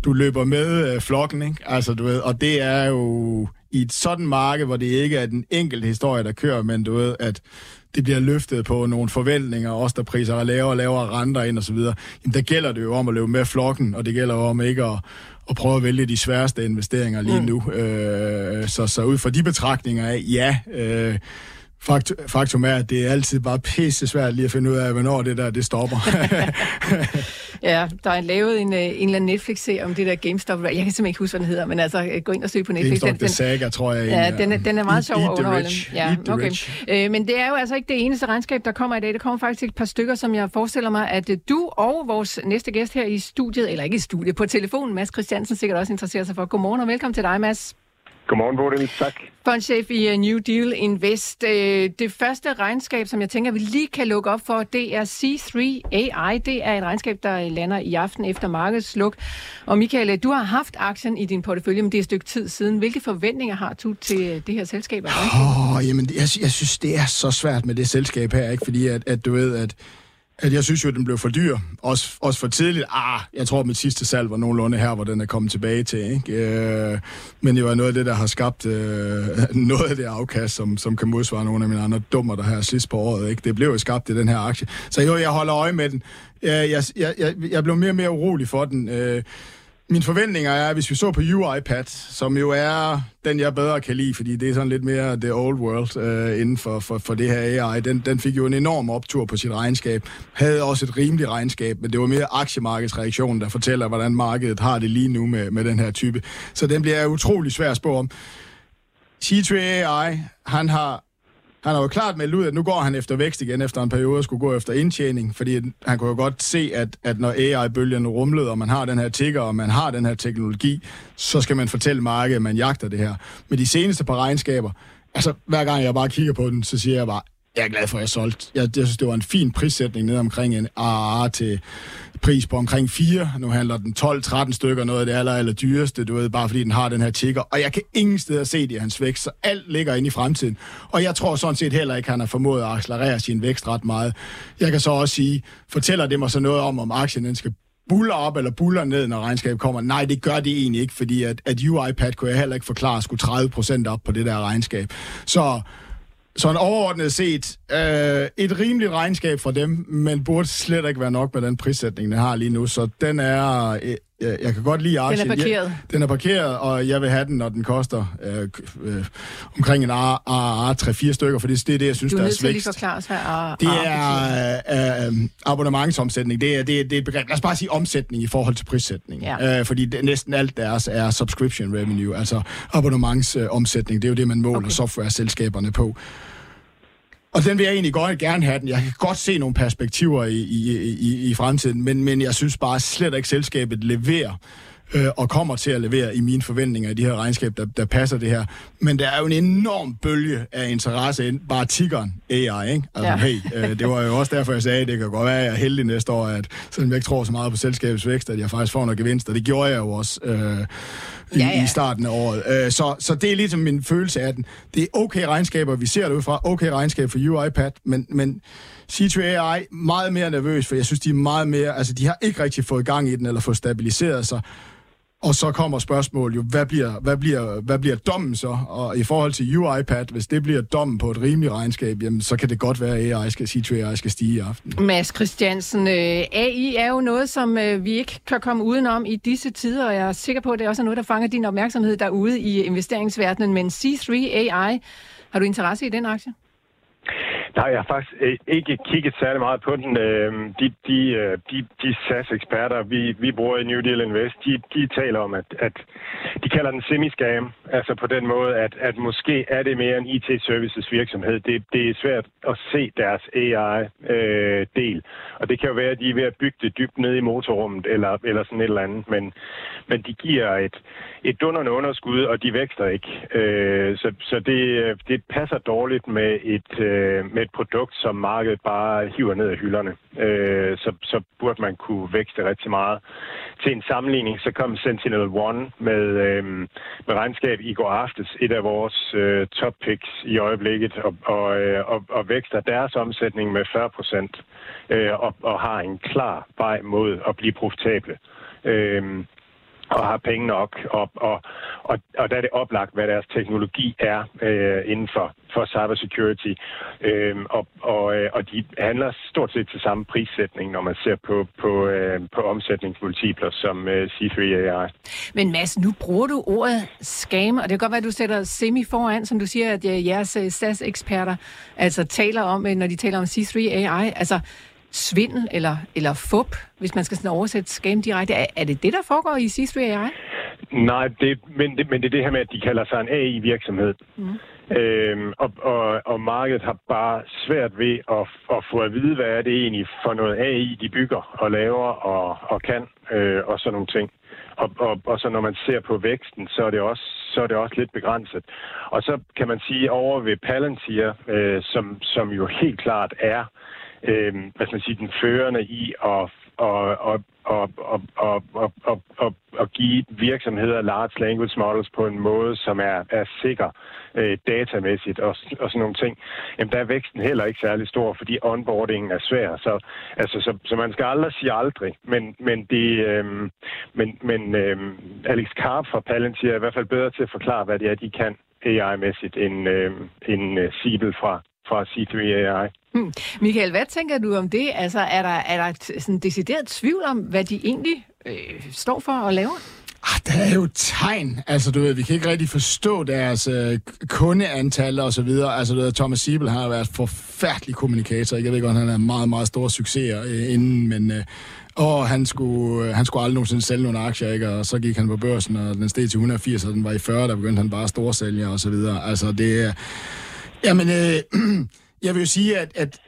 du løber med uh, flokken, ikke? Altså du ved, og det er jo i et sådan marked, hvor det ikke er den enkelte historie, der kører, men du ved, at det bliver løftet på nogle forventninger, også der priser er lavere og lavere renter ind osv., jamen der gælder det jo om at løbe med flokken, og det gælder jo om ikke at, at prøve at vælge de sværeste investeringer lige mm. nu. Øh, så, så ud fra de betragtninger af, ja, øh, Faktum, faktum er, at det er altid bare pisse svært lige at finde ud af, hvornår det der det stopper. [LAUGHS] ja, der er lavet en, øh, en eller anden Netflix-serie om det der GameStop. Jeg kan simpelthen ikke huske, hvad den hedder, men altså gå ind og søg på Netflix. GameStop den, The Saga, tror jeg. Ja, den er, den er meget sjov at underholde. Ja, okay. Øh, men det er jo altså ikke det eneste regnskab, der kommer i dag. Der kommer faktisk et par stykker, som jeg forestiller mig, at øh, du og vores næste gæst her i studiet, eller ikke i studiet, på telefonen, Mads Christiansen, sikkert også interesserer sig for. Godmorgen og velkommen til dig, Mads. Godmorgen, Bodil. Tak. Fondchef i uh, New Deal Invest. Uh, det første regnskab, som jeg tænker, vi lige kan lukke op for, det er C3 AI. Det er et regnskab, der lander i aften efter markedsluk. Og Michael, du har haft aktien i din portefølje, men det er et stykke tid siden. Hvilke forventninger har du til det her selskab? Åh, oh, jamen, jeg, jeg synes, det er så svært med det selskab her, ikke? fordi at, at du ved, at at jeg synes jo, at den blev for dyr. Også, også for tidligt. Ah, jeg tror, at mit sidste salg var nogenlunde her, hvor den er kommet tilbage til. Ikke? Øh, men det var noget af det, der har skabt øh, [LAUGHS] noget af det afkast, som, som kan modsvare nogle af mine andre dummer, der her sidst på året. Ikke? Det blev jo skabt i den her aktie. Så jo, jeg holder øje med den. Øh, jeg, jeg, jeg, jeg blev mere og mere urolig for den. Øh, min forventninger er, at hvis vi så på UiPad, som jo er den, jeg bedre kan lide, fordi det er sådan lidt mere the old world øh, inden for, for, for det her AI, den, den fik jo en enorm optur på sit regnskab. Havde også et rimeligt regnskab, men det var mere aktiemarkedsreaktionen, der fortæller, hvordan markedet har det lige nu med, med den her type. Så den bliver utrolig svær at spå om. C3 AI, han har han har jo klart meldt ud, at nu går han efter vækst igen efter en periode og skulle gå efter indtjening, fordi han kunne jo godt se, at, at når AI-bølgen rumlede, og man har den her tigger, og man har den her teknologi, så skal man fortælle markedet, at man jagter det her. Men de seneste par regnskaber, altså hver gang jeg bare kigger på den, så siger jeg bare, jeg er glad for, at jeg solgte. Jeg, jeg synes, det var en fin prissætning ned omkring en AAA til pris på omkring 4. Nu handler den 12-13 stykker, noget af det aller, aller dyreste, du ved, bare fordi den har den her tigger. Og jeg kan ingen steder se det i hans vækst, så alt ligger inde i fremtiden. Og jeg tror sådan set heller ikke, at han har formået at accelerere sin vækst ret meget. Jeg kan så også sige, fortæller det mig så noget om, om aktien den skal buller op eller buller ned, når regnskabet kommer. Nej, det gør det egentlig ikke, fordi at, at UiPad kunne jeg heller ikke forklare skulle 30% op på det der regnskab. Så sådan overordnet set, øh, et rimeligt regnskab for dem, men burde slet ikke være nok med den prissætning, den har lige nu. Så den er, øh, jeg kan godt lide aktien. Den er parkeret. Jeg, den er parkeret, og jeg vil have den, når den koster øh, øh, omkring en AAA 3-4 stykker, for det, det er det, jeg synes, der er svækst. Du er nødt til lige forklare os, Det er øh, øh, abonnementsomsætning. Det er, det, er, det er et begreb. Lad os bare sige omsætning i forhold til prissætning. Ja. Øh, fordi det, næsten alt deres er subscription revenue, altså abonnementsomsætning. Øh, det er jo det, man måler okay. software-selskaberne på. Og den vil jeg egentlig godt gerne have den. Jeg kan godt se nogle perspektiver i, i, i, i fremtiden, men, men jeg synes bare slet ikke, selskabet leverer øh, og kommer til at levere i mine forventninger i de her regnskab, der, der passer det her. Men der er jo en enorm bølge af interesse ind, bare tiggeren AI, ikke? Altså, ja. hey, øh, det var jo også derfor, jeg sagde, at det kan godt være, at jeg er heldig næste år, at selvom jeg ikke tror så meget på selskabets vækst, at jeg faktisk får noget gevinst, og det gjorde jeg jo også øh, i, ja, ja. i starten af året. Øh, så, så det er ligesom min følelse af den. Det er okay regnskaber, vi ser det ud fra, okay regnskab for UiPad, men, men C3 AI meget mere nervøs, for jeg synes, de er meget mere, altså de har ikke rigtig fået gang i den, eller fået stabiliseret sig. Og så kommer spørgsmålet jo, hvad bliver, hvad, bliver, hvad bliver dommen så? Og i forhold til UiPad, hvis det bliver dommen på et rimeligt regnskab, jamen, så kan det godt være, at AI skal, sige, at AI skal stige i aften. Mads Christiansen, øh, AI er jo noget, som øh, vi ikke kan komme udenom i disse tider, og jeg er sikker på, at det også er noget, der fanger din opmærksomhed derude i investeringsverdenen. Men C3 AI, har du interesse i den aktie? Nej, jeg har faktisk ikke kigget særlig meget på den. Øh, de, de, øh, de, de SAS-eksperter, vi, vi bruger i New Deal Invest, de, de taler om, at, at de kalder den semi-scam. Altså på den måde, at, at måske er det mere en IT-services virksomhed. Det, det er svært at se deres AI-del. Og det kan jo være, at de er ved at bygge det dybt ned i motorrummet eller, eller sådan et eller andet. Men, men de giver et, et dunderende underskud, og de vækster ikke. Øh, så så det, det passer dårligt med et, med et produkt, som markedet bare hiver ned af hylderne. Øh, så, så burde man kunne vækste rigtig meget. Til en sammenligning, så kom Sentinel One med, øh, med regnskab i går aftes, et af vores øh, top picks i øjeblikket, og, og, øh, og, og vækster deres omsætning med 40 procent, øh, og, og har en klar vej mod at blive profitable. Øh, og har penge nok, og, og, og, og der er det oplagt, hvad deres teknologi er øh, inden for, for cybersecurity, øh, og, og, øh, og de handler stort set til samme prissætning, når man ser på, på, øh, på omsætningsmultipler som øh, C3 AI. Men Mads, nu bruger du ordet scam, og det kan godt være, at du sætter semi foran, som du siger, at øh, jeres øh, SAS-eksperter altså taler om, øh, når de taler om C3 AI. Altså, svindel eller, eller fup, hvis man skal sådan oversætte scam direkte. Er, er det det, der foregår i C3 AI? Nej, det, men, det, men det er det her med, at de kalder sig en AI-virksomhed. Mm. Øhm, og, og, og markedet har bare svært ved at, at få at vide, hvad er det egentlig for noget AI, de bygger og laver og, og kan, øh, og sådan nogle ting. Og, og, og så når man ser på væksten, så er det også, så er det også lidt begrænset. Og så kan man sige over ved Palantir, øh, som, som jo helt klart er øh, hvad skal man sige, den førende i at og, og, og, og, og, og, og, og, og give virksomheder large language models på en måde, som er, er sikker øh, datamæssigt og, og sådan nogle ting, jamen der er væksten heller ikke særlig stor, fordi onboardingen er svær. Så, altså, så, så man skal aldrig sige aldrig, men, men, det, øh, men, men øh, Alex Karp fra Palantir er i hvert fald bedre til at forklare, hvad det er, de kan AI-mæssigt, øhm, end, øh, end uh, Siebel fra, fra C3 AI. Hmm. Michael, hvad tænker du om det? Altså, er der, er der sådan decideret tvivl om, hvad de egentlig øh, står for og laver? Ah, der er jo tegn. Altså, du ved, vi kan ikke rigtig forstå deres øh, kundeantal og så videre. Altså, du ved, Thomas Siebel har været forfærdelig kommunikator. Jeg ved godt, han har meget, meget store succeser øh, inden, men... Øh, og han skulle, øh, han skulle aldrig nogensinde sælge nogle aktier, ikke? og så gik han på børsen, og den steg til 180, og den var i 40, der begyndte han bare at storsælge og så videre. Altså, det er... Jamen, øh, jeg vil jo sige, at, at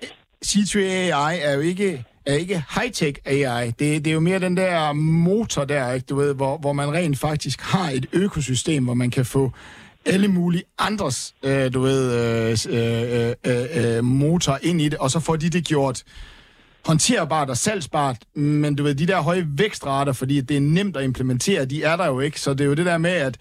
C3 AI er jo ikke er ikke high-tech AI. Det, det er jo mere den der motor der, ikke, du ved, hvor, hvor man rent faktisk har et økosystem, hvor man kan få alle mulige andres, øh, du ved, øh, øh, øh, øh, motor ind i det, og så får de det gjort håndterbart og salgsbart, men du ved, de der høje vækstrater, fordi det er nemt at implementere, de er der jo ikke, så det er jo det der med, at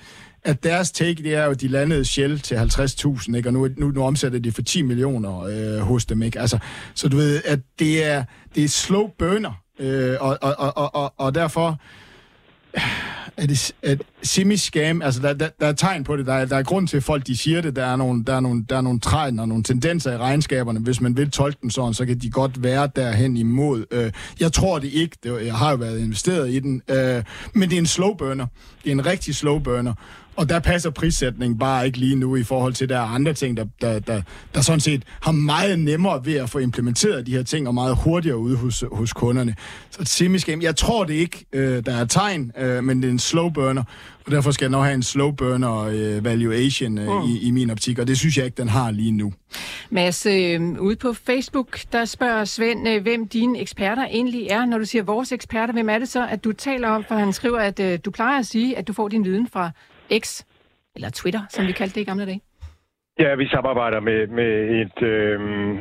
at deres take, det er jo, at de landede Shell til 50.000, ikke? og nu, nu, nu omsætter de for 10 millioner øh, hos dem. Ikke? Altså, så du ved, at det er, det er slow burner, øh, og, og, og, og, og derfor [SIGHS] er det at semi-scam, altså der, der, der er tegn på det, der er, der er grund til, at folk de siger det, der er nogle, der er nogle, der er nogle træn og nogle tendenser i regnskaberne, hvis man vil tolke dem sådan, så kan de godt være derhen imod. Øh, jeg tror det ikke, det, jeg har jo været investeret i den, øh, men det er en slow burner, det er en rigtig slow burner, og der passer prissætning bare ikke lige nu i forhold til, der er andre ting, der, der, der, der sådan set har meget nemmere ved at få implementeret de her ting, og meget hurtigere ude hos, hos kunderne. Så semiskam, jeg tror det ikke, øh, der er tegn, øh, men det er en slow burner, og derfor skal jeg nok have en slow burner øh, valuation øh, mm. i, i min optik, og det synes jeg ikke, den har lige nu. Mads, øh, ude på Facebook, der spørger Svend, øh, hvem dine eksperter egentlig er. Når du siger vores eksperter, hvem er det så, at du taler om? For han skriver, at øh, du plejer at sige, at du får din viden fra X, eller Twitter, som vi kaldte det i gamle dage? Ja, vi samarbejder med, med, et, øh,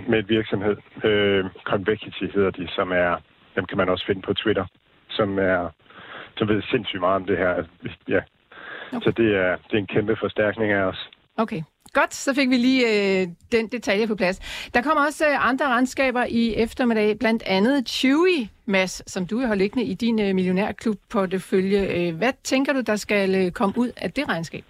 med et virksomhed. Øh, Convexity hedder de, som er, dem kan man også finde på Twitter, som er, som ved sindssygt meget om det her. Ja. Okay. Så det er, det er en kæmpe forstærkning af os. Okay. Godt, så fik vi lige øh, den detalje på plads. Der kommer også øh, andre regnskaber i eftermiddag, blandt andet Chewy, Mads, som du har liggende i din øh, millionærklub-portefølje. Øh, hvad tænker du, der skal øh, komme ud af det regnskab?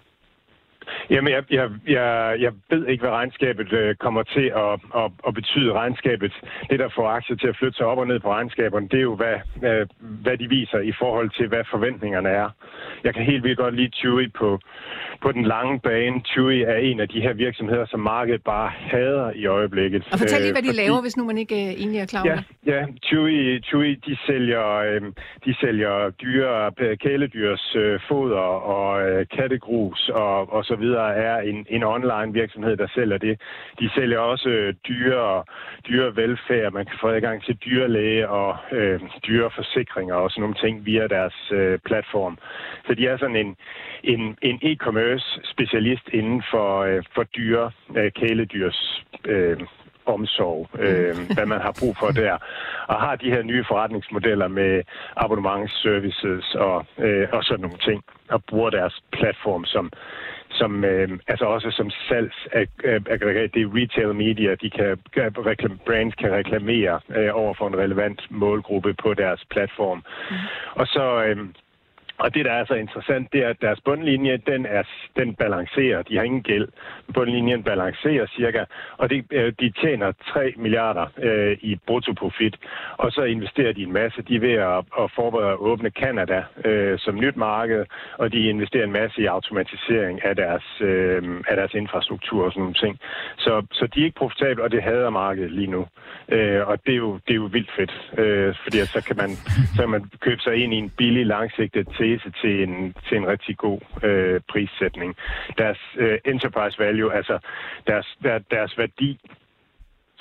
Jamen, jeg, jeg, jeg, jeg ved ikke, hvad regnskabet øh, kommer til at, at, at betyde. Regnskabet, det der får aktier til at flytte sig op og ned på regnskaberne, det er jo, hvad, øh, hvad de viser i forhold til, hvad forventningerne er. Jeg kan helt vildt godt lide Chewy på, på den lange bane. Chewy er en af de her virksomheder, som markedet bare hader i øjeblikket. Og fortæl lige, hvad de øh, laver, hvis nu man ikke øh, egentlig er klar over ja, det. Ja, Chewy, Chewy de sælger, øh, de sælger dyre, kæledyrs øh, foder og øh, kattegrus og, og så videre, er en, en online virksomhed, der sælger det. De sælger også øh, dyre, dyre velfærd. Man kan få adgang til dyrlæge og øh, dyre forsikringer og sådan nogle ting via deres øh, platform. Så de er sådan en, en, en e-commerce specialist inden for, øh, for dyre øh, kæledyrs øh, omsorg, øh, hvad man har brug for der, og har de her nye forretningsmodeller med abonnementsservices og, øh, og sådan nogle ting, og bruger deres platform som, som øh, altså også som salgsaggregat. Det er retail media, de kan, reklam, brands kan reklamere øh, over for en relevant målgruppe på deres platform. Mm. Og så... Øh, og det, der er så interessant, det er, at deres bundlinje, den, er, den balancerer. De har ingen gæld. Bundlinjen balancerer cirka, og de, øh, de tjener 3 milliarder øh, i bruttoprofit. Og så investerer de en masse. De er ved at, at forberede at åbne Canada øh, som nyt marked, og de investerer en masse i automatisering af deres, øh, af deres infrastruktur og sådan nogle ting. Så, så de er ikke profitable, og det hader markedet lige nu. Øh, og det er, jo, det er jo vildt fedt, øh, fordi så kan, man, så kan man købe sig ind i en billig, langsigtet tese til en, til en rigtig god øh, prissætning. Deres øh, enterprise value, altså deres, der, deres værdi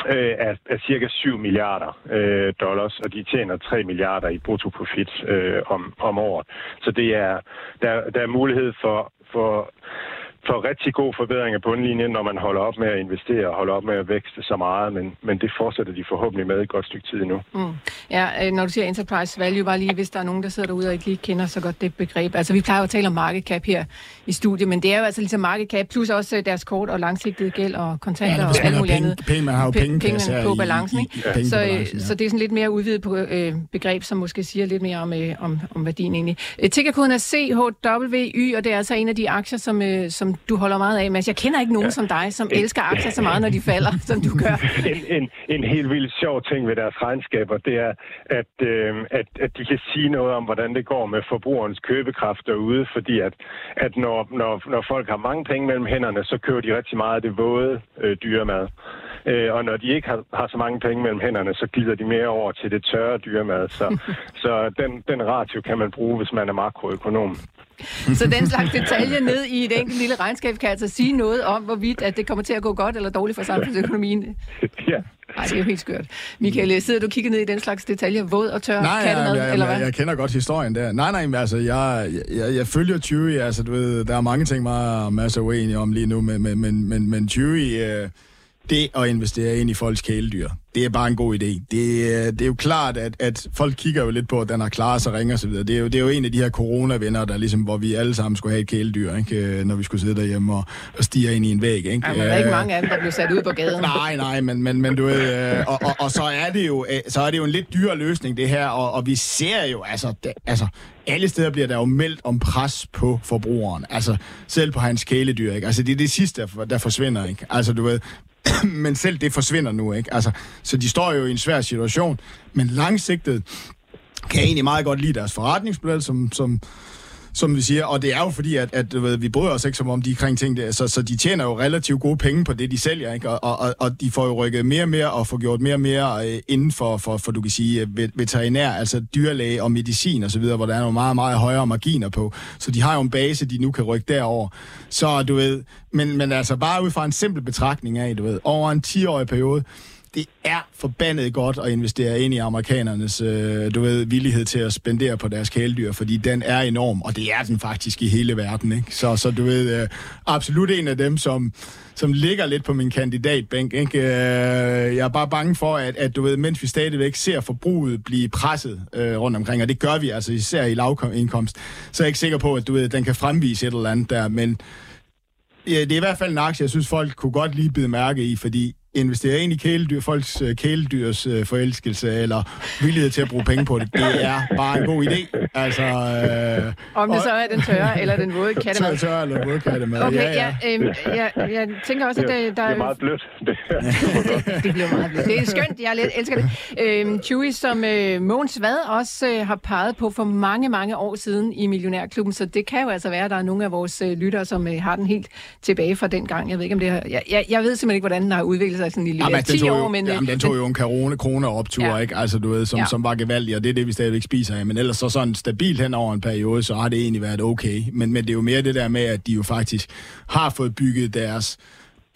øh, er, er cirka 7 milliarder øh, dollars, og de tjener 3 milliarder i bruttoprofit øh, om, om året. Så det er, der, der er mulighed for, for for rigtig god forbedring af bundlinjen, når man holder op med at investere og holder op med at vækste så meget, men, men det fortsætter de forhåbentlig med et godt stykke tid endnu. Mm. Ja, øh, når du siger enterprise value, bare lige hvis der er nogen, der sidder derude og ikke lige kender så godt det begreb. Altså vi plejer jo at tale om market cap her i studiet, men det er jo altså ligesom market cap, plus også øh, deres kort og langsigtede gæld og kontanter ja, og alt muligt andet. Penge, man har jo penge, penge på balancen, ikke? I, i, så, balancen, ja. så det er sådan lidt mere udvidet på, øh, begreb, som måske siger lidt mere om, øh, om, om værdien egentlig. Tickerkoden er CHWY, og det er altså en af de aktier, som, øh, som du holder meget af, Mads. Jeg kender ikke nogen ja. som dig, som elsker aktier så meget, når de falder, [LAUGHS] som du gør. En, en, en helt vildt sjov ting ved deres regnskaber, det er, at, øh, at, at de kan sige noget om, hvordan det går med forbrugerens købekraft derude, fordi at, at når, når, når folk har mange penge mellem hænderne, så køber de rigtig meget af det våde øh, dyremad. Øh, og når de ikke har, har så mange penge mellem hænderne, så glider de mere over til det tørre dyremad. Så, [LAUGHS] så den, den ratio kan man bruge, hvis man er makroøkonom. Så den slags detaljer ned i et enkelt lille regnskab kan altså sige noget om, hvorvidt at det kommer til at gå godt eller dårligt for samfundsøkonomien. [LAUGHS] Ja. Ej, det er jo helt skørt. Michael, sidder du kigger ned i den slags detaljer, våd og tør nej, kattemad, jeg, jeg, eller hvad? Jeg, jeg kender godt historien der. Nej, nej, men altså, jeg, jeg, jeg følger Chewy, altså, du ved, der er mange ting, mig og Mads er uenige om lige nu, men, men, men, men, men Chewy, øh, det at investere ind i folks kæledyr, det er bare en god idé. Det, det er jo klart, at, at folk kigger jo lidt på, at den har klaret sig ringe og så videre. Det er, jo, det er jo en af de her coronavenner, der ligesom, hvor vi alle sammen skulle have et kæledyr, ikke? Øh, når vi skulle sidde derhjemme og, og stige ind i en væg. Ikke? Ja, men der er ikke mange af dem, der blev sat ud på gaden. [LAUGHS] nej, nej, men, men, men du ved, øh, og, og, og, så, er det jo, øh, så er det jo en lidt dyr løsning, det her, og, og vi ser jo, altså, det, altså, alle steder bliver der jo meldt om pres på forbrugeren. Altså, selv på hans kæledyr, ikke? Altså, det er det sidste, der forsvinder, ikke? Altså, du ved, [COUGHS] men selv det forsvinder nu, ikke? Altså, så de står jo i en svær situation, men langsigtet kan jeg egentlig meget godt lide deres forretningsmodel, som, som, som vi siger. Og det er jo fordi, at, at ved, vi bryder os ikke som om de kring ting der, så, så de tjener jo relativt gode penge på det, de sælger, ikke? Og, og, og de får jo rykket mere og mere og får gjort mere og mere øh, inden for, for, for, du kan sige, øh, veterinær, altså dyrlæge og medicin og så videre, hvor der er nogle meget, meget højere marginer på. Så de har jo en base, de nu kan rykke derover. Så du ved, men, men altså bare ud fra en simpel betragtning af, du ved, over en 10-årig periode, det er forbandet godt at investere ind i amerikanernes, øh, du ved, villighed til at spendere på deres kæledyr, fordi den er enorm, og det er den faktisk i hele verden, ikke? Så, så du ved, øh, absolut en af dem, som, som ligger lidt på min kandidatbænk, ikke? Øh, jeg er bare bange for, at, at du ved, mens vi stadigvæk ser forbruget blive presset øh, rundt omkring, og det gør vi altså især i lavindkomst, så er jeg ikke sikker på, at du ved, den kan fremvise et eller andet der, men Ja, det er i hvert fald en aktie, jeg synes, folk kunne godt lige bide mærke i, fordi investere ind i kæledyr, folks uh, kæledyrs uh, forelskelse eller villighed til at bruge penge på det, det er bare en god idé. Altså, uh, Om det og, så er den tørre eller den våde [LAUGHS] kattemad. Tørre, tørre eller våde kattemad, okay, ja, ja. ja, øhm, jeg, jeg tænker også, at det, der... Det er meget blødt. [LAUGHS] Det, det bliver meget blødt. Det er skønt, jeg lidt elsker det. Øhm, Chewy, som øh, Mogens Vad også øh, har peget på for mange, mange år siden i Millionærklubben, så det kan jo altså være, at der er nogle af vores øh, lyttere, som øh, har den helt tilbage fra den gang. Jeg ved ikke, om det har... Jeg, jeg, jeg ved simpelthen ikke, hvordan den har udviklet sig sådan i jamen, 10 den år. Men, jamen, den tog men, jo en corona, corona optur, ja. ikke? Altså, du ved, som, ja. som var gevaldig, og det er det, vi stadigvæk spiser af. Men ellers så sådan stabilt hen over en periode, så har det egentlig været okay. Men, men det er jo mere det der med, at de jo faktisk har fået bygget deres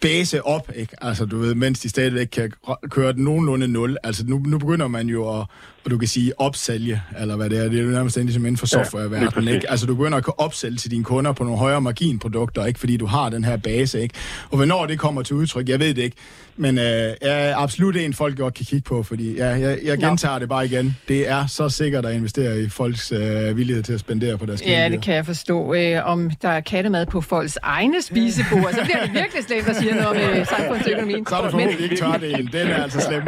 base op, ikke? Altså, du ved, mens de stadigvæk kan køre den nogenlunde nul. Altså, nu, nu begynder man jo at, og du kan sige opsælge, eller hvad det er. Det er jo nærmest ligesom inden for softwareverdenen, ja, ikke? Altså, du begynder at kunne opsælge til dine kunder på nogle højere marginprodukter, ikke? Fordi du har den her base, ikke? Og hvornår det kommer til udtryk, jeg ved det ikke. Men øh, jeg er absolut en, folk godt kan kigge på, fordi ja, jeg, jeg gentager no. det bare igen. Det er så sikkert at investere i folks øh, villighed til at spendere på deres Ja, det kan jeg forstå. Øh, om der er kattemad på folks egne spisebord, så bliver det virkelig slemt at sige, noget om øh, samfundsøkonomien. Så er det forhåbentlig ikke tørdel. Den er altså slem.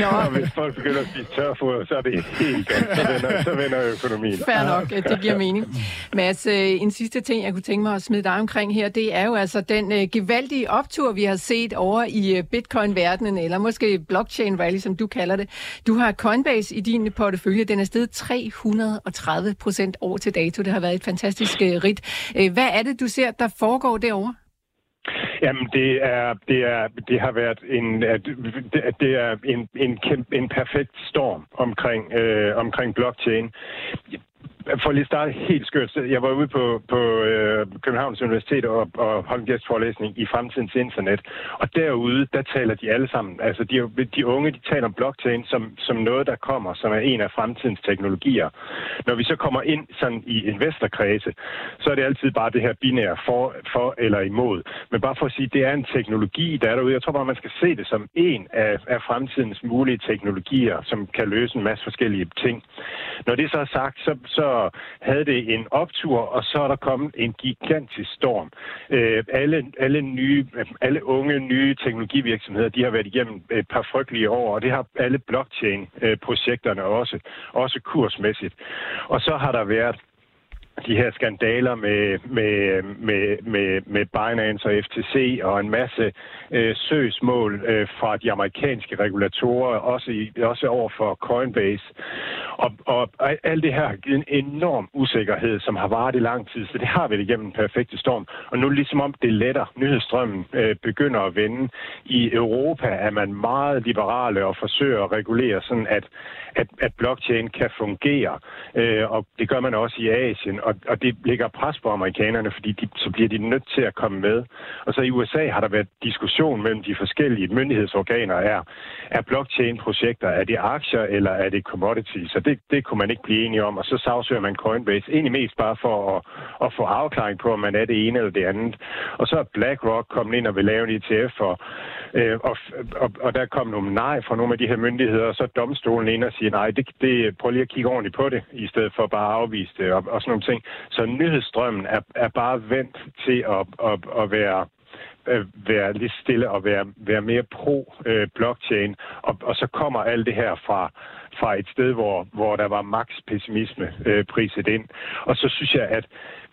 Nå. Hvis folk begynder at spise tørfoder, så er det helt godt. Så vender, så vender økonomien. Fair nok, det giver mening. Mads, øh, en sidste ting, jeg kunne tænke mig at smide dig omkring her, det er jo altså den øh, gevaldige optur, vi har set over i øh, bitcoin-verdenen, eller måske blockchain rally, som du kalder det. Du har Coinbase i din portefølje. Den er steget 330 procent år til dato. Det har været et fantastisk øh, rit. Øh, hvad er det, du ser, der foregår derovre? Jamen, det er, det er, det har været en, det, det er en, en, en perfekt storm omkring, øh, omkring blockchain for lige starte helt skørt. Jeg var ude på, på øh, Københavns Universitet og, og holdt en gæstforelæsning i fremtidens internet. Og derude, der taler de alle sammen. Altså, de, de unge, de taler om blockchain som, som noget, der kommer, som er en af fremtidens teknologier. Når vi så kommer ind sådan i investorkredse, så er det altid bare det her binære for, for eller imod. Men bare for at sige, det er en teknologi, der er derude. Jeg tror bare, man skal se det som en af, af fremtidens mulige teknologier, som kan løse en masse forskellige ting. Når det så er sagt, så, så havde det en optur, og så er der kommet en gigantisk storm. Øh, alle, alle, nye, alle unge nye teknologivirksomheder, de har været igennem et par frygtelige år, og det har alle blockchain-projekterne øh, også, også kursmæssigt. Og så har der været de her skandaler med, med, med, med, med Binance og FTC og en masse øh, søgsmål øh, fra de amerikanske regulatorer, også, i, også over for Coinbase. Og, og alt det her har givet en enorm usikkerhed, som har varet i lang tid, så det har vi igennem en perfekte storm. Og nu ligesom om det letter, nyhedsstrømmen øh, begynder at vende. I Europa er man meget liberale og forsøger at regulere sådan, at, at, at blockchain kan fungere. Øh, og det gør man også i Asien og, og det lægger pres på amerikanerne, fordi de, så bliver de nødt til at komme med. Og så i USA har der været diskussion mellem de forskellige myndighedsorganer. Er, er blockchain-projekter, er det aktier eller er det commodities? Så det, det kunne man ikke blive enige om. Og så sagsøger man Coinbase egentlig mest bare for at, at få afklaring på, om man er det ene eller det andet. Og så er BlackRock kommet ind og vil lave en ETF, og, øh, og, og, og der kom nogle nej fra nogle af de her myndigheder, og så domstolen ind og siger, nej, det, det, prøv lige at kigge ordentligt på det, i stedet for bare at afvise det og, og sådan nogle ting. Så nyhedsstrømmen er, er bare vendt til at, at, at være øh, være lidt stille og være, være mere pro-blockchain. Øh, og, og så kommer alt det her fra, fra et sted, hvor, hvor der var max pessimisme øh, priset ind. Og så synes jeg, at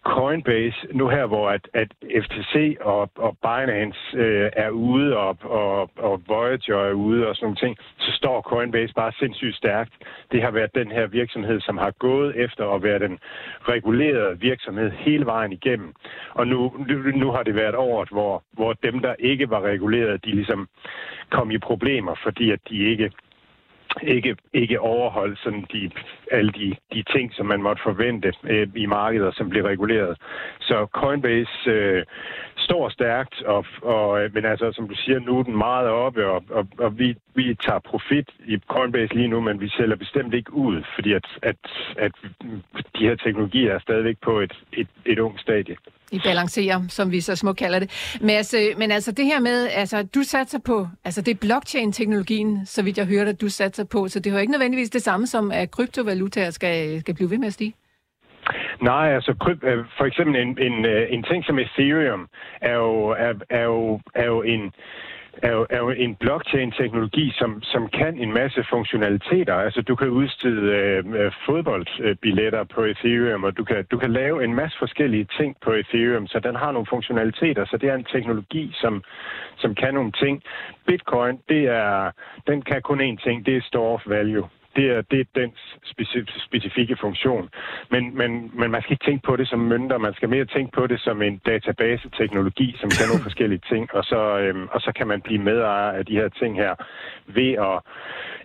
Coinbase, nu her hvor at, at FTC og, og Binance øh, er ude, og, og, og Voyager er ude og sådan nogle ting, så står Coinbase bare sindssygt stærkt. Det har været den her virksomhed, som har gået efter at være den regulerede virksomhed hele vejen igennem. Og nu, nu, nu har det været året, hvor, hvor dem, der ikke var reguleret, de ligesom kom i problemer, fordi at de ikke ikke, ikke overholdt sådan de, alle de, de ting, som man måtte forvente øh, i markeder, som bliver reguleret. Så Coinbase øh, står stærkt, og, og, øh, men altså, som du siger, nu er den meget oppe, og, og, og vi, vi tager profit i Coinbase lige nu, men vi sælger bestemt ikke ud, fordi at, at, at de her teknologier er stadigvæk på et, et, et ung stadie. I balancerer, som vi så små kalder det. Men altså, øh, men altså det her med, altså du satser på, altså det er blockchain-teknologien, så vidt jeg hørte, at du satser på, så det er jo ikke nødvendigvis det samme som, at kryptovalutaer skal, skal blive ved med at stige. Nej, altså øh, for eksempel en, en, øh, en ting som Ethereum er jo, er, er jo, er jo en er jo, er jo en blockchain-teknologi, som, som kan en masse funktionaliteter. Altså, du kan udstede øh, fodboldbilletter på Ethereum, og du kan, du kan lave en masse forskellige ting på Ethereum, så den har nogle funktionaliteter. Så det er en teknologi, som, som kan nogle ting. Bitcoin, det er, den kan kun én ting, det er store of value det er, det er den specifikke funktion. Men, men, men man skal ikke tænke på det som mønter, man skal mere tænke på det som en database-teknologi, som kan nogle [CLEARS THROAT] forskellige ting, og så, øhm, og så kan man blive medejer af de her ting her ved at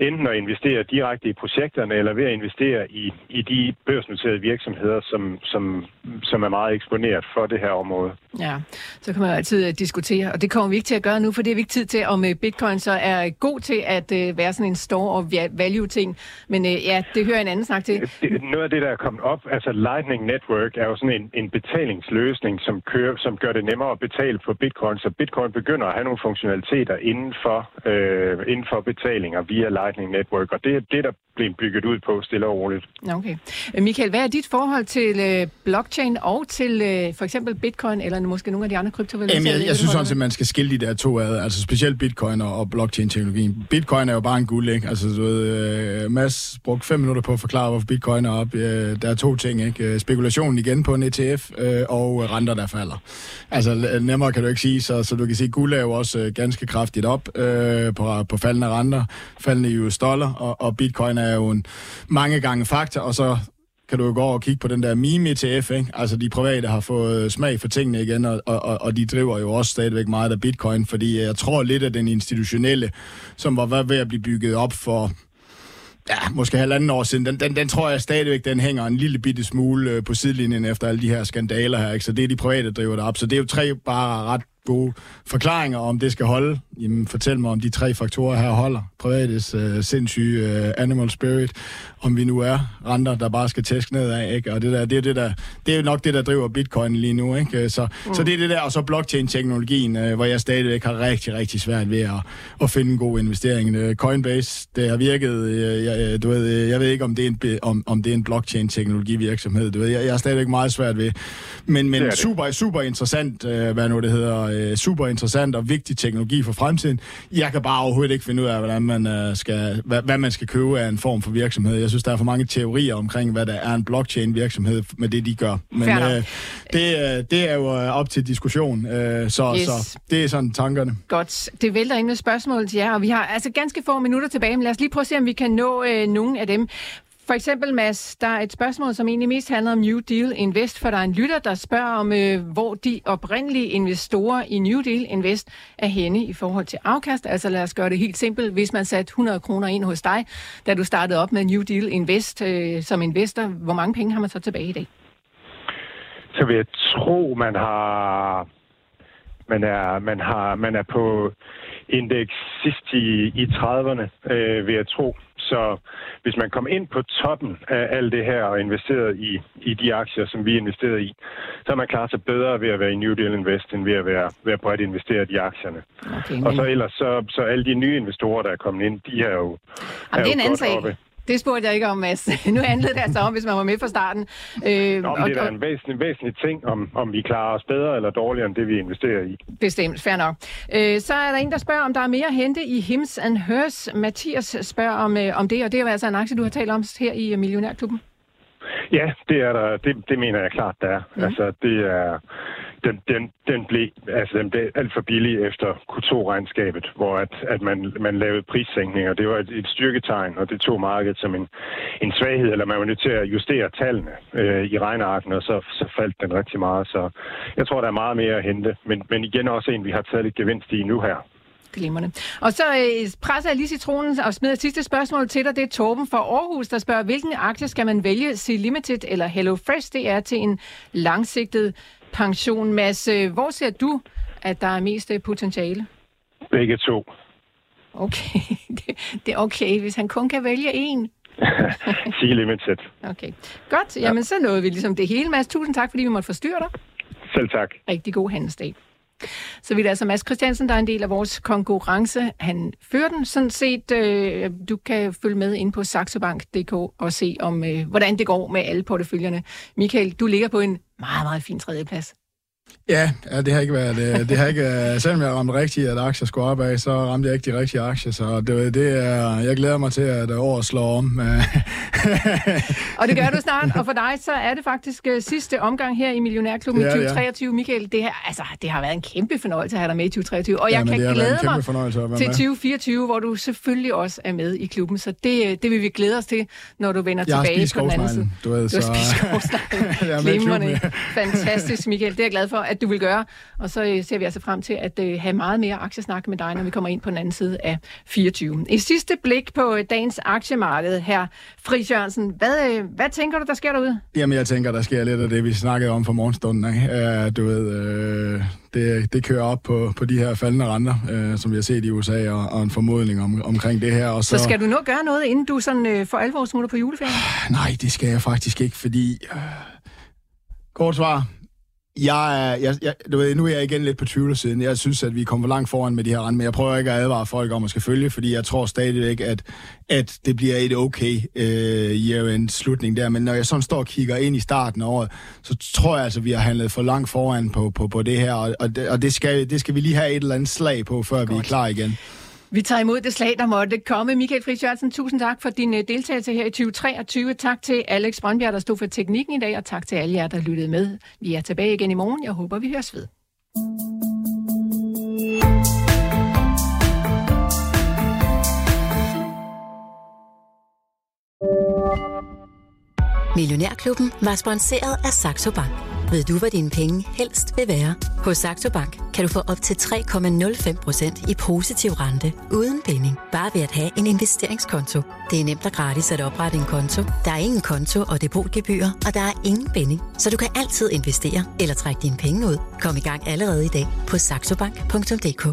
enten at investere direkte i projekterne, eller ved at investere i, i de børsnoterede virksomheder, som, som, som er meget eksponeret for det her område. Ja, så kan man altid øh, diskutere, og det kommer vi ikke til at gøre nu, for det er vi ikke tid til, om øh, bitcoin så er god til at øh, være sådan en store og value-ting. Men ja, det hører en anden snak til. Det, noget af det, der er kommet op, altså Lightning Network er jo sådan en, en betalingsløsning, som, kører, som gør det nemmere at betale for bitcoin, så bitcoin begynder at have nogle funktionaliteter inden for, øh, inden for betalinger via Lightning Network, og det er det, der blevet bygget ud på stille og roligt. Okay. Michael, hvad er dit forhold til blockchain og til for eksempel bitcoin, eller måske nogle af de andre kryptovalutaer? Jamen, jeg, jeg synes sådan, at man skal skille de der to ad, altså specielt bitcoin og, og blockchain-teknologien. Bitcoin er jo bare en guld, ikke? Altså, du ved, øh, Mads brugte fem minutter på at forklare, hvorfor bitcoin er op. Øh, der er to ting, ikke? Øh, spekulationen igen på en ETF, og renter, der falder. Altså, nemmere kan du ikke sige, så, så du kan sige, guld er jo også ganske kraftigt op på, på faldende renter, faldende US dollar, og, og bitcoin er jo en mange gange faktor, og så kan du jo gå over og kigge på den der meme ETF, ikke? Altså, de private har fået smag for tingene igen, og, og, og de driver jo også stadigvæk meget af bitcoin, fordi jeg tror lidt, at den institutionelle, som var ved at blive bygget op for ja, måske halvanden år siden, den, den, den tror jeg stadigvæk, den hænger en lille bitte smule øh, på sidelinjen efter alle de her skandaler her, ikke? Så det er de private, der driver det op. Så det er jo tre bare ret gode forklaringer, om det skal holde. Jamen, fortæl mig, om de tre faktorer her holder. Privates uh, sindssyge uh, animal spirit, om vi nu er renter, der bare skal tæske nedad, ikke? Og det, der, det, er det, der, det er nok det, der driver bitcoin lige nu, ikke? Så, mm. så det er det der, og så blockchain-teknologien, uh, hvor jeg stadigvæk har rigtig, rigtig svært ved at, at finde en god investering. Uh, Coinbase, det har virket, uh, jeg, du ved, jeg ved ikke, om det er en, om, om det er en blockchain-teknologivirksomhed, du ved, jeg, jeg er stadigvæk meget svært ved. Men, men det det. super, super interessant, uh, hvad nu det hedder, uh, super interessant og vigtig teknologi for fremtiden. Jeg kan bare overhovedet ikke finde ud af, hvordan man, uh, skal, hvad, hvad man skal købe af en form for virksomhed. Jeg synes, der er for mange teorier omkring, hvad der er en blockchain-virksomhed med det, de gør. Men uh, det, uh, det er jo uh, op til diskussion, uh, så, yes. så det er sådan tankerne. Godt. Det vælter ind med spørgsmål til jer, og vi har altså ganske få minutter tilbage, men lad os lige prøve at se, om vi kan nå uh, nogle af dem. For eksempel, Mads, der er et spørgsmål, som egentlig mest handler om New Deal Invest, for der er en lytter, der spørger om, øh, hvor de oprindelige investorer i New Deal Invest er henne i forhold til afkast. Altså lad os gøre det helt simpelt. Hvis man satte 100 kroner ind hos dig, da du startede op med New Deal Invest øh, som investor, hvor mange penge har man så tilbage i dag? Så vil jeg tro, man har man er, man har, man er på indeks sidst i, i 30'erne, øh, vil jeg tro. Så hvis man kom ind på toppen af alt det her og investeret i, i de aktier, som vi investerede i, så er man klaret sig bedre ved at være i New Deal Invest, end ved at være, være bredt investeret i aktierne. Okay, men... Og så ellers, så, så alle de nye investorer, der er kommet ind, de er jo, Jamen, er det er en anden sag. Oppe. Det spurgte jeg ikke om, Mads. [LAUGHS] Nu handlede det altså om, hvis man var med fra starten. Øh, Nå, og, det er og, en væsentlig, væsentlig ting, om, om vi klarer os bedre eller dårligere end det, vi investerer i. Bestemt, fair nok. Øh, så er der en, der spørger, om der er mere at hente i Hims and Hers. Mathias spørger om, øh, om det, og det er altså en aktie, du har talt om her i Millionærklubben. Ja, det er der. Det, det mener jeg klart, der er. Mm. Altså, det er den, den, den, blev, altså, den blev alt for billig efter Q2-regnskabet, hvor at, at man, man lavede prissænkninger. Det var et, et styrketegn, og det tog markedet som en, en svaghed, eller man var nødt til at justere tallene øh, i regnearken, og så, så faldt den rigtig meget. Så jeg tror, der er meget mere at hente, men, men igen også en, vi har taget lidt gevinst i nu her. Glimmerne. Og så øh, presser jeg lige citronen og smider sidste spørgsmål til dig. Det er Torben fra Aarhus, der spørger, hvilken aktie skal man vælge, C Limited eller Hello Fresh? Det er til en langsigtet pension. Mads, øh, hvor ser du, at der er mest øh, potentiale? Begge to. Okay, [LAUGHS] det, det er okay, hvis han kun kan vælge en. [LAUGHS] Sige limited. Okay, godt. Jamen, ja. så nåede vi ligesom det hele, Mads. Tusind tak, fordi vi måtte forstyrre dig. Selv tak. Rigtig god handelsdag. Så vi er altså Mads Christiansen, der er en del af vores konkurrence. Han fører den sådan set. Øh, du kan følge med ind på saxobank.dk og se, om øh, hvordan det går med alle porteføljerne. Michael, du ligger på en meget, meget fin tredjeplads. Ja, ja, det har ikke været, det, øh, det har ikke, øh, selvom jeg ramte rigtigt, at aktier skulle op af, så ramte jeg ikke de rigtige aktier, så det, det er, jeg glæder mig til, at året slår om. [LAUGHS] og det gør du snart, og for dig, så er det faktisk sidste omgang her i Millionærklubben ja, i 2023. Ja. Michael, det, her, altså, det har været en kæmpe fornøjelse at have dig med i 2023, og jeg kan glæde mig til 2024, hvor du selvfølgelig også er med i klubben, så det, det vil vi glæde os til, når du vender jeg tilbage på den anden side. Du, ved, du har spist [LAUGHS] Fantastisk, Michael. Det er jeg glad for, at at du vil gøre. Og så øh, ser vi altså frem til at øh, have meget mere aktiesnak med dig, når vi kommer ind på den anden side af 24. Et sidste blik på øh, dagens aktiemarked her. Fris Jørgensen, hvad, hvad tænker du, der sker derude? Jamen, jeg tænker, der sker lidt af det, vi snakkede om for morgenstunden. Ikke? du ved, øh, det, det kører op på, på de her faldende renter, øh, som vi har set i USA, og, og en formodning om, omkring det her. Og så, så skal du nu gøre noget, inden du sådan, øh, for alvor smutter på juleferien? Nej, det skal jeg faktisk ikke, fordi... Øh, kort svar, jeg, er, jeg, jeg, du ved, nu er jeg igen lidt på tvivlersiden. Jeg synes, at vi kommer for langt foran med de her rand, men jeg prøver ikke at advare folk om at skal følge, fordi jeg tror stadigvæk, at, at det bliver et okay øh, year-end slutning der. Men når jeg sådan står og kigger ind i starten af året, så tror jeg altså, at vi har handlet for langt foran på, på, på det her, og, og, det, og det, skal, det skal vi lige have et eller andet slag på, før Godt. vi er klar igen. Vi tager imod det slag, der måtte komme. Michael Friis Jørgensen, tusind tak for din øh, deltagelse her i 2023. Tak til Alex Brøndbjerg, der stod for teknikken i dag, og tak til alle jer, der lyttede med. Vi er tilbage igen i morgen. Jeg håber, vi høres ved. Millionærklubben var sponsoreret af Saxo Bank. Ved du, hvad dine penge helst vil være? Hos Saxo Bank kan du få op til 3,05% i positiv rente uden binding. Bare ved at have en investeringskonto. Det er nemt og gratis at oprette en konto. Der er ingen konto og depotgebyr, og der er ingen binding. Så du kan altid investere eller trække dine penge ud. Kom i gang allerede i dag på saxobank.dk.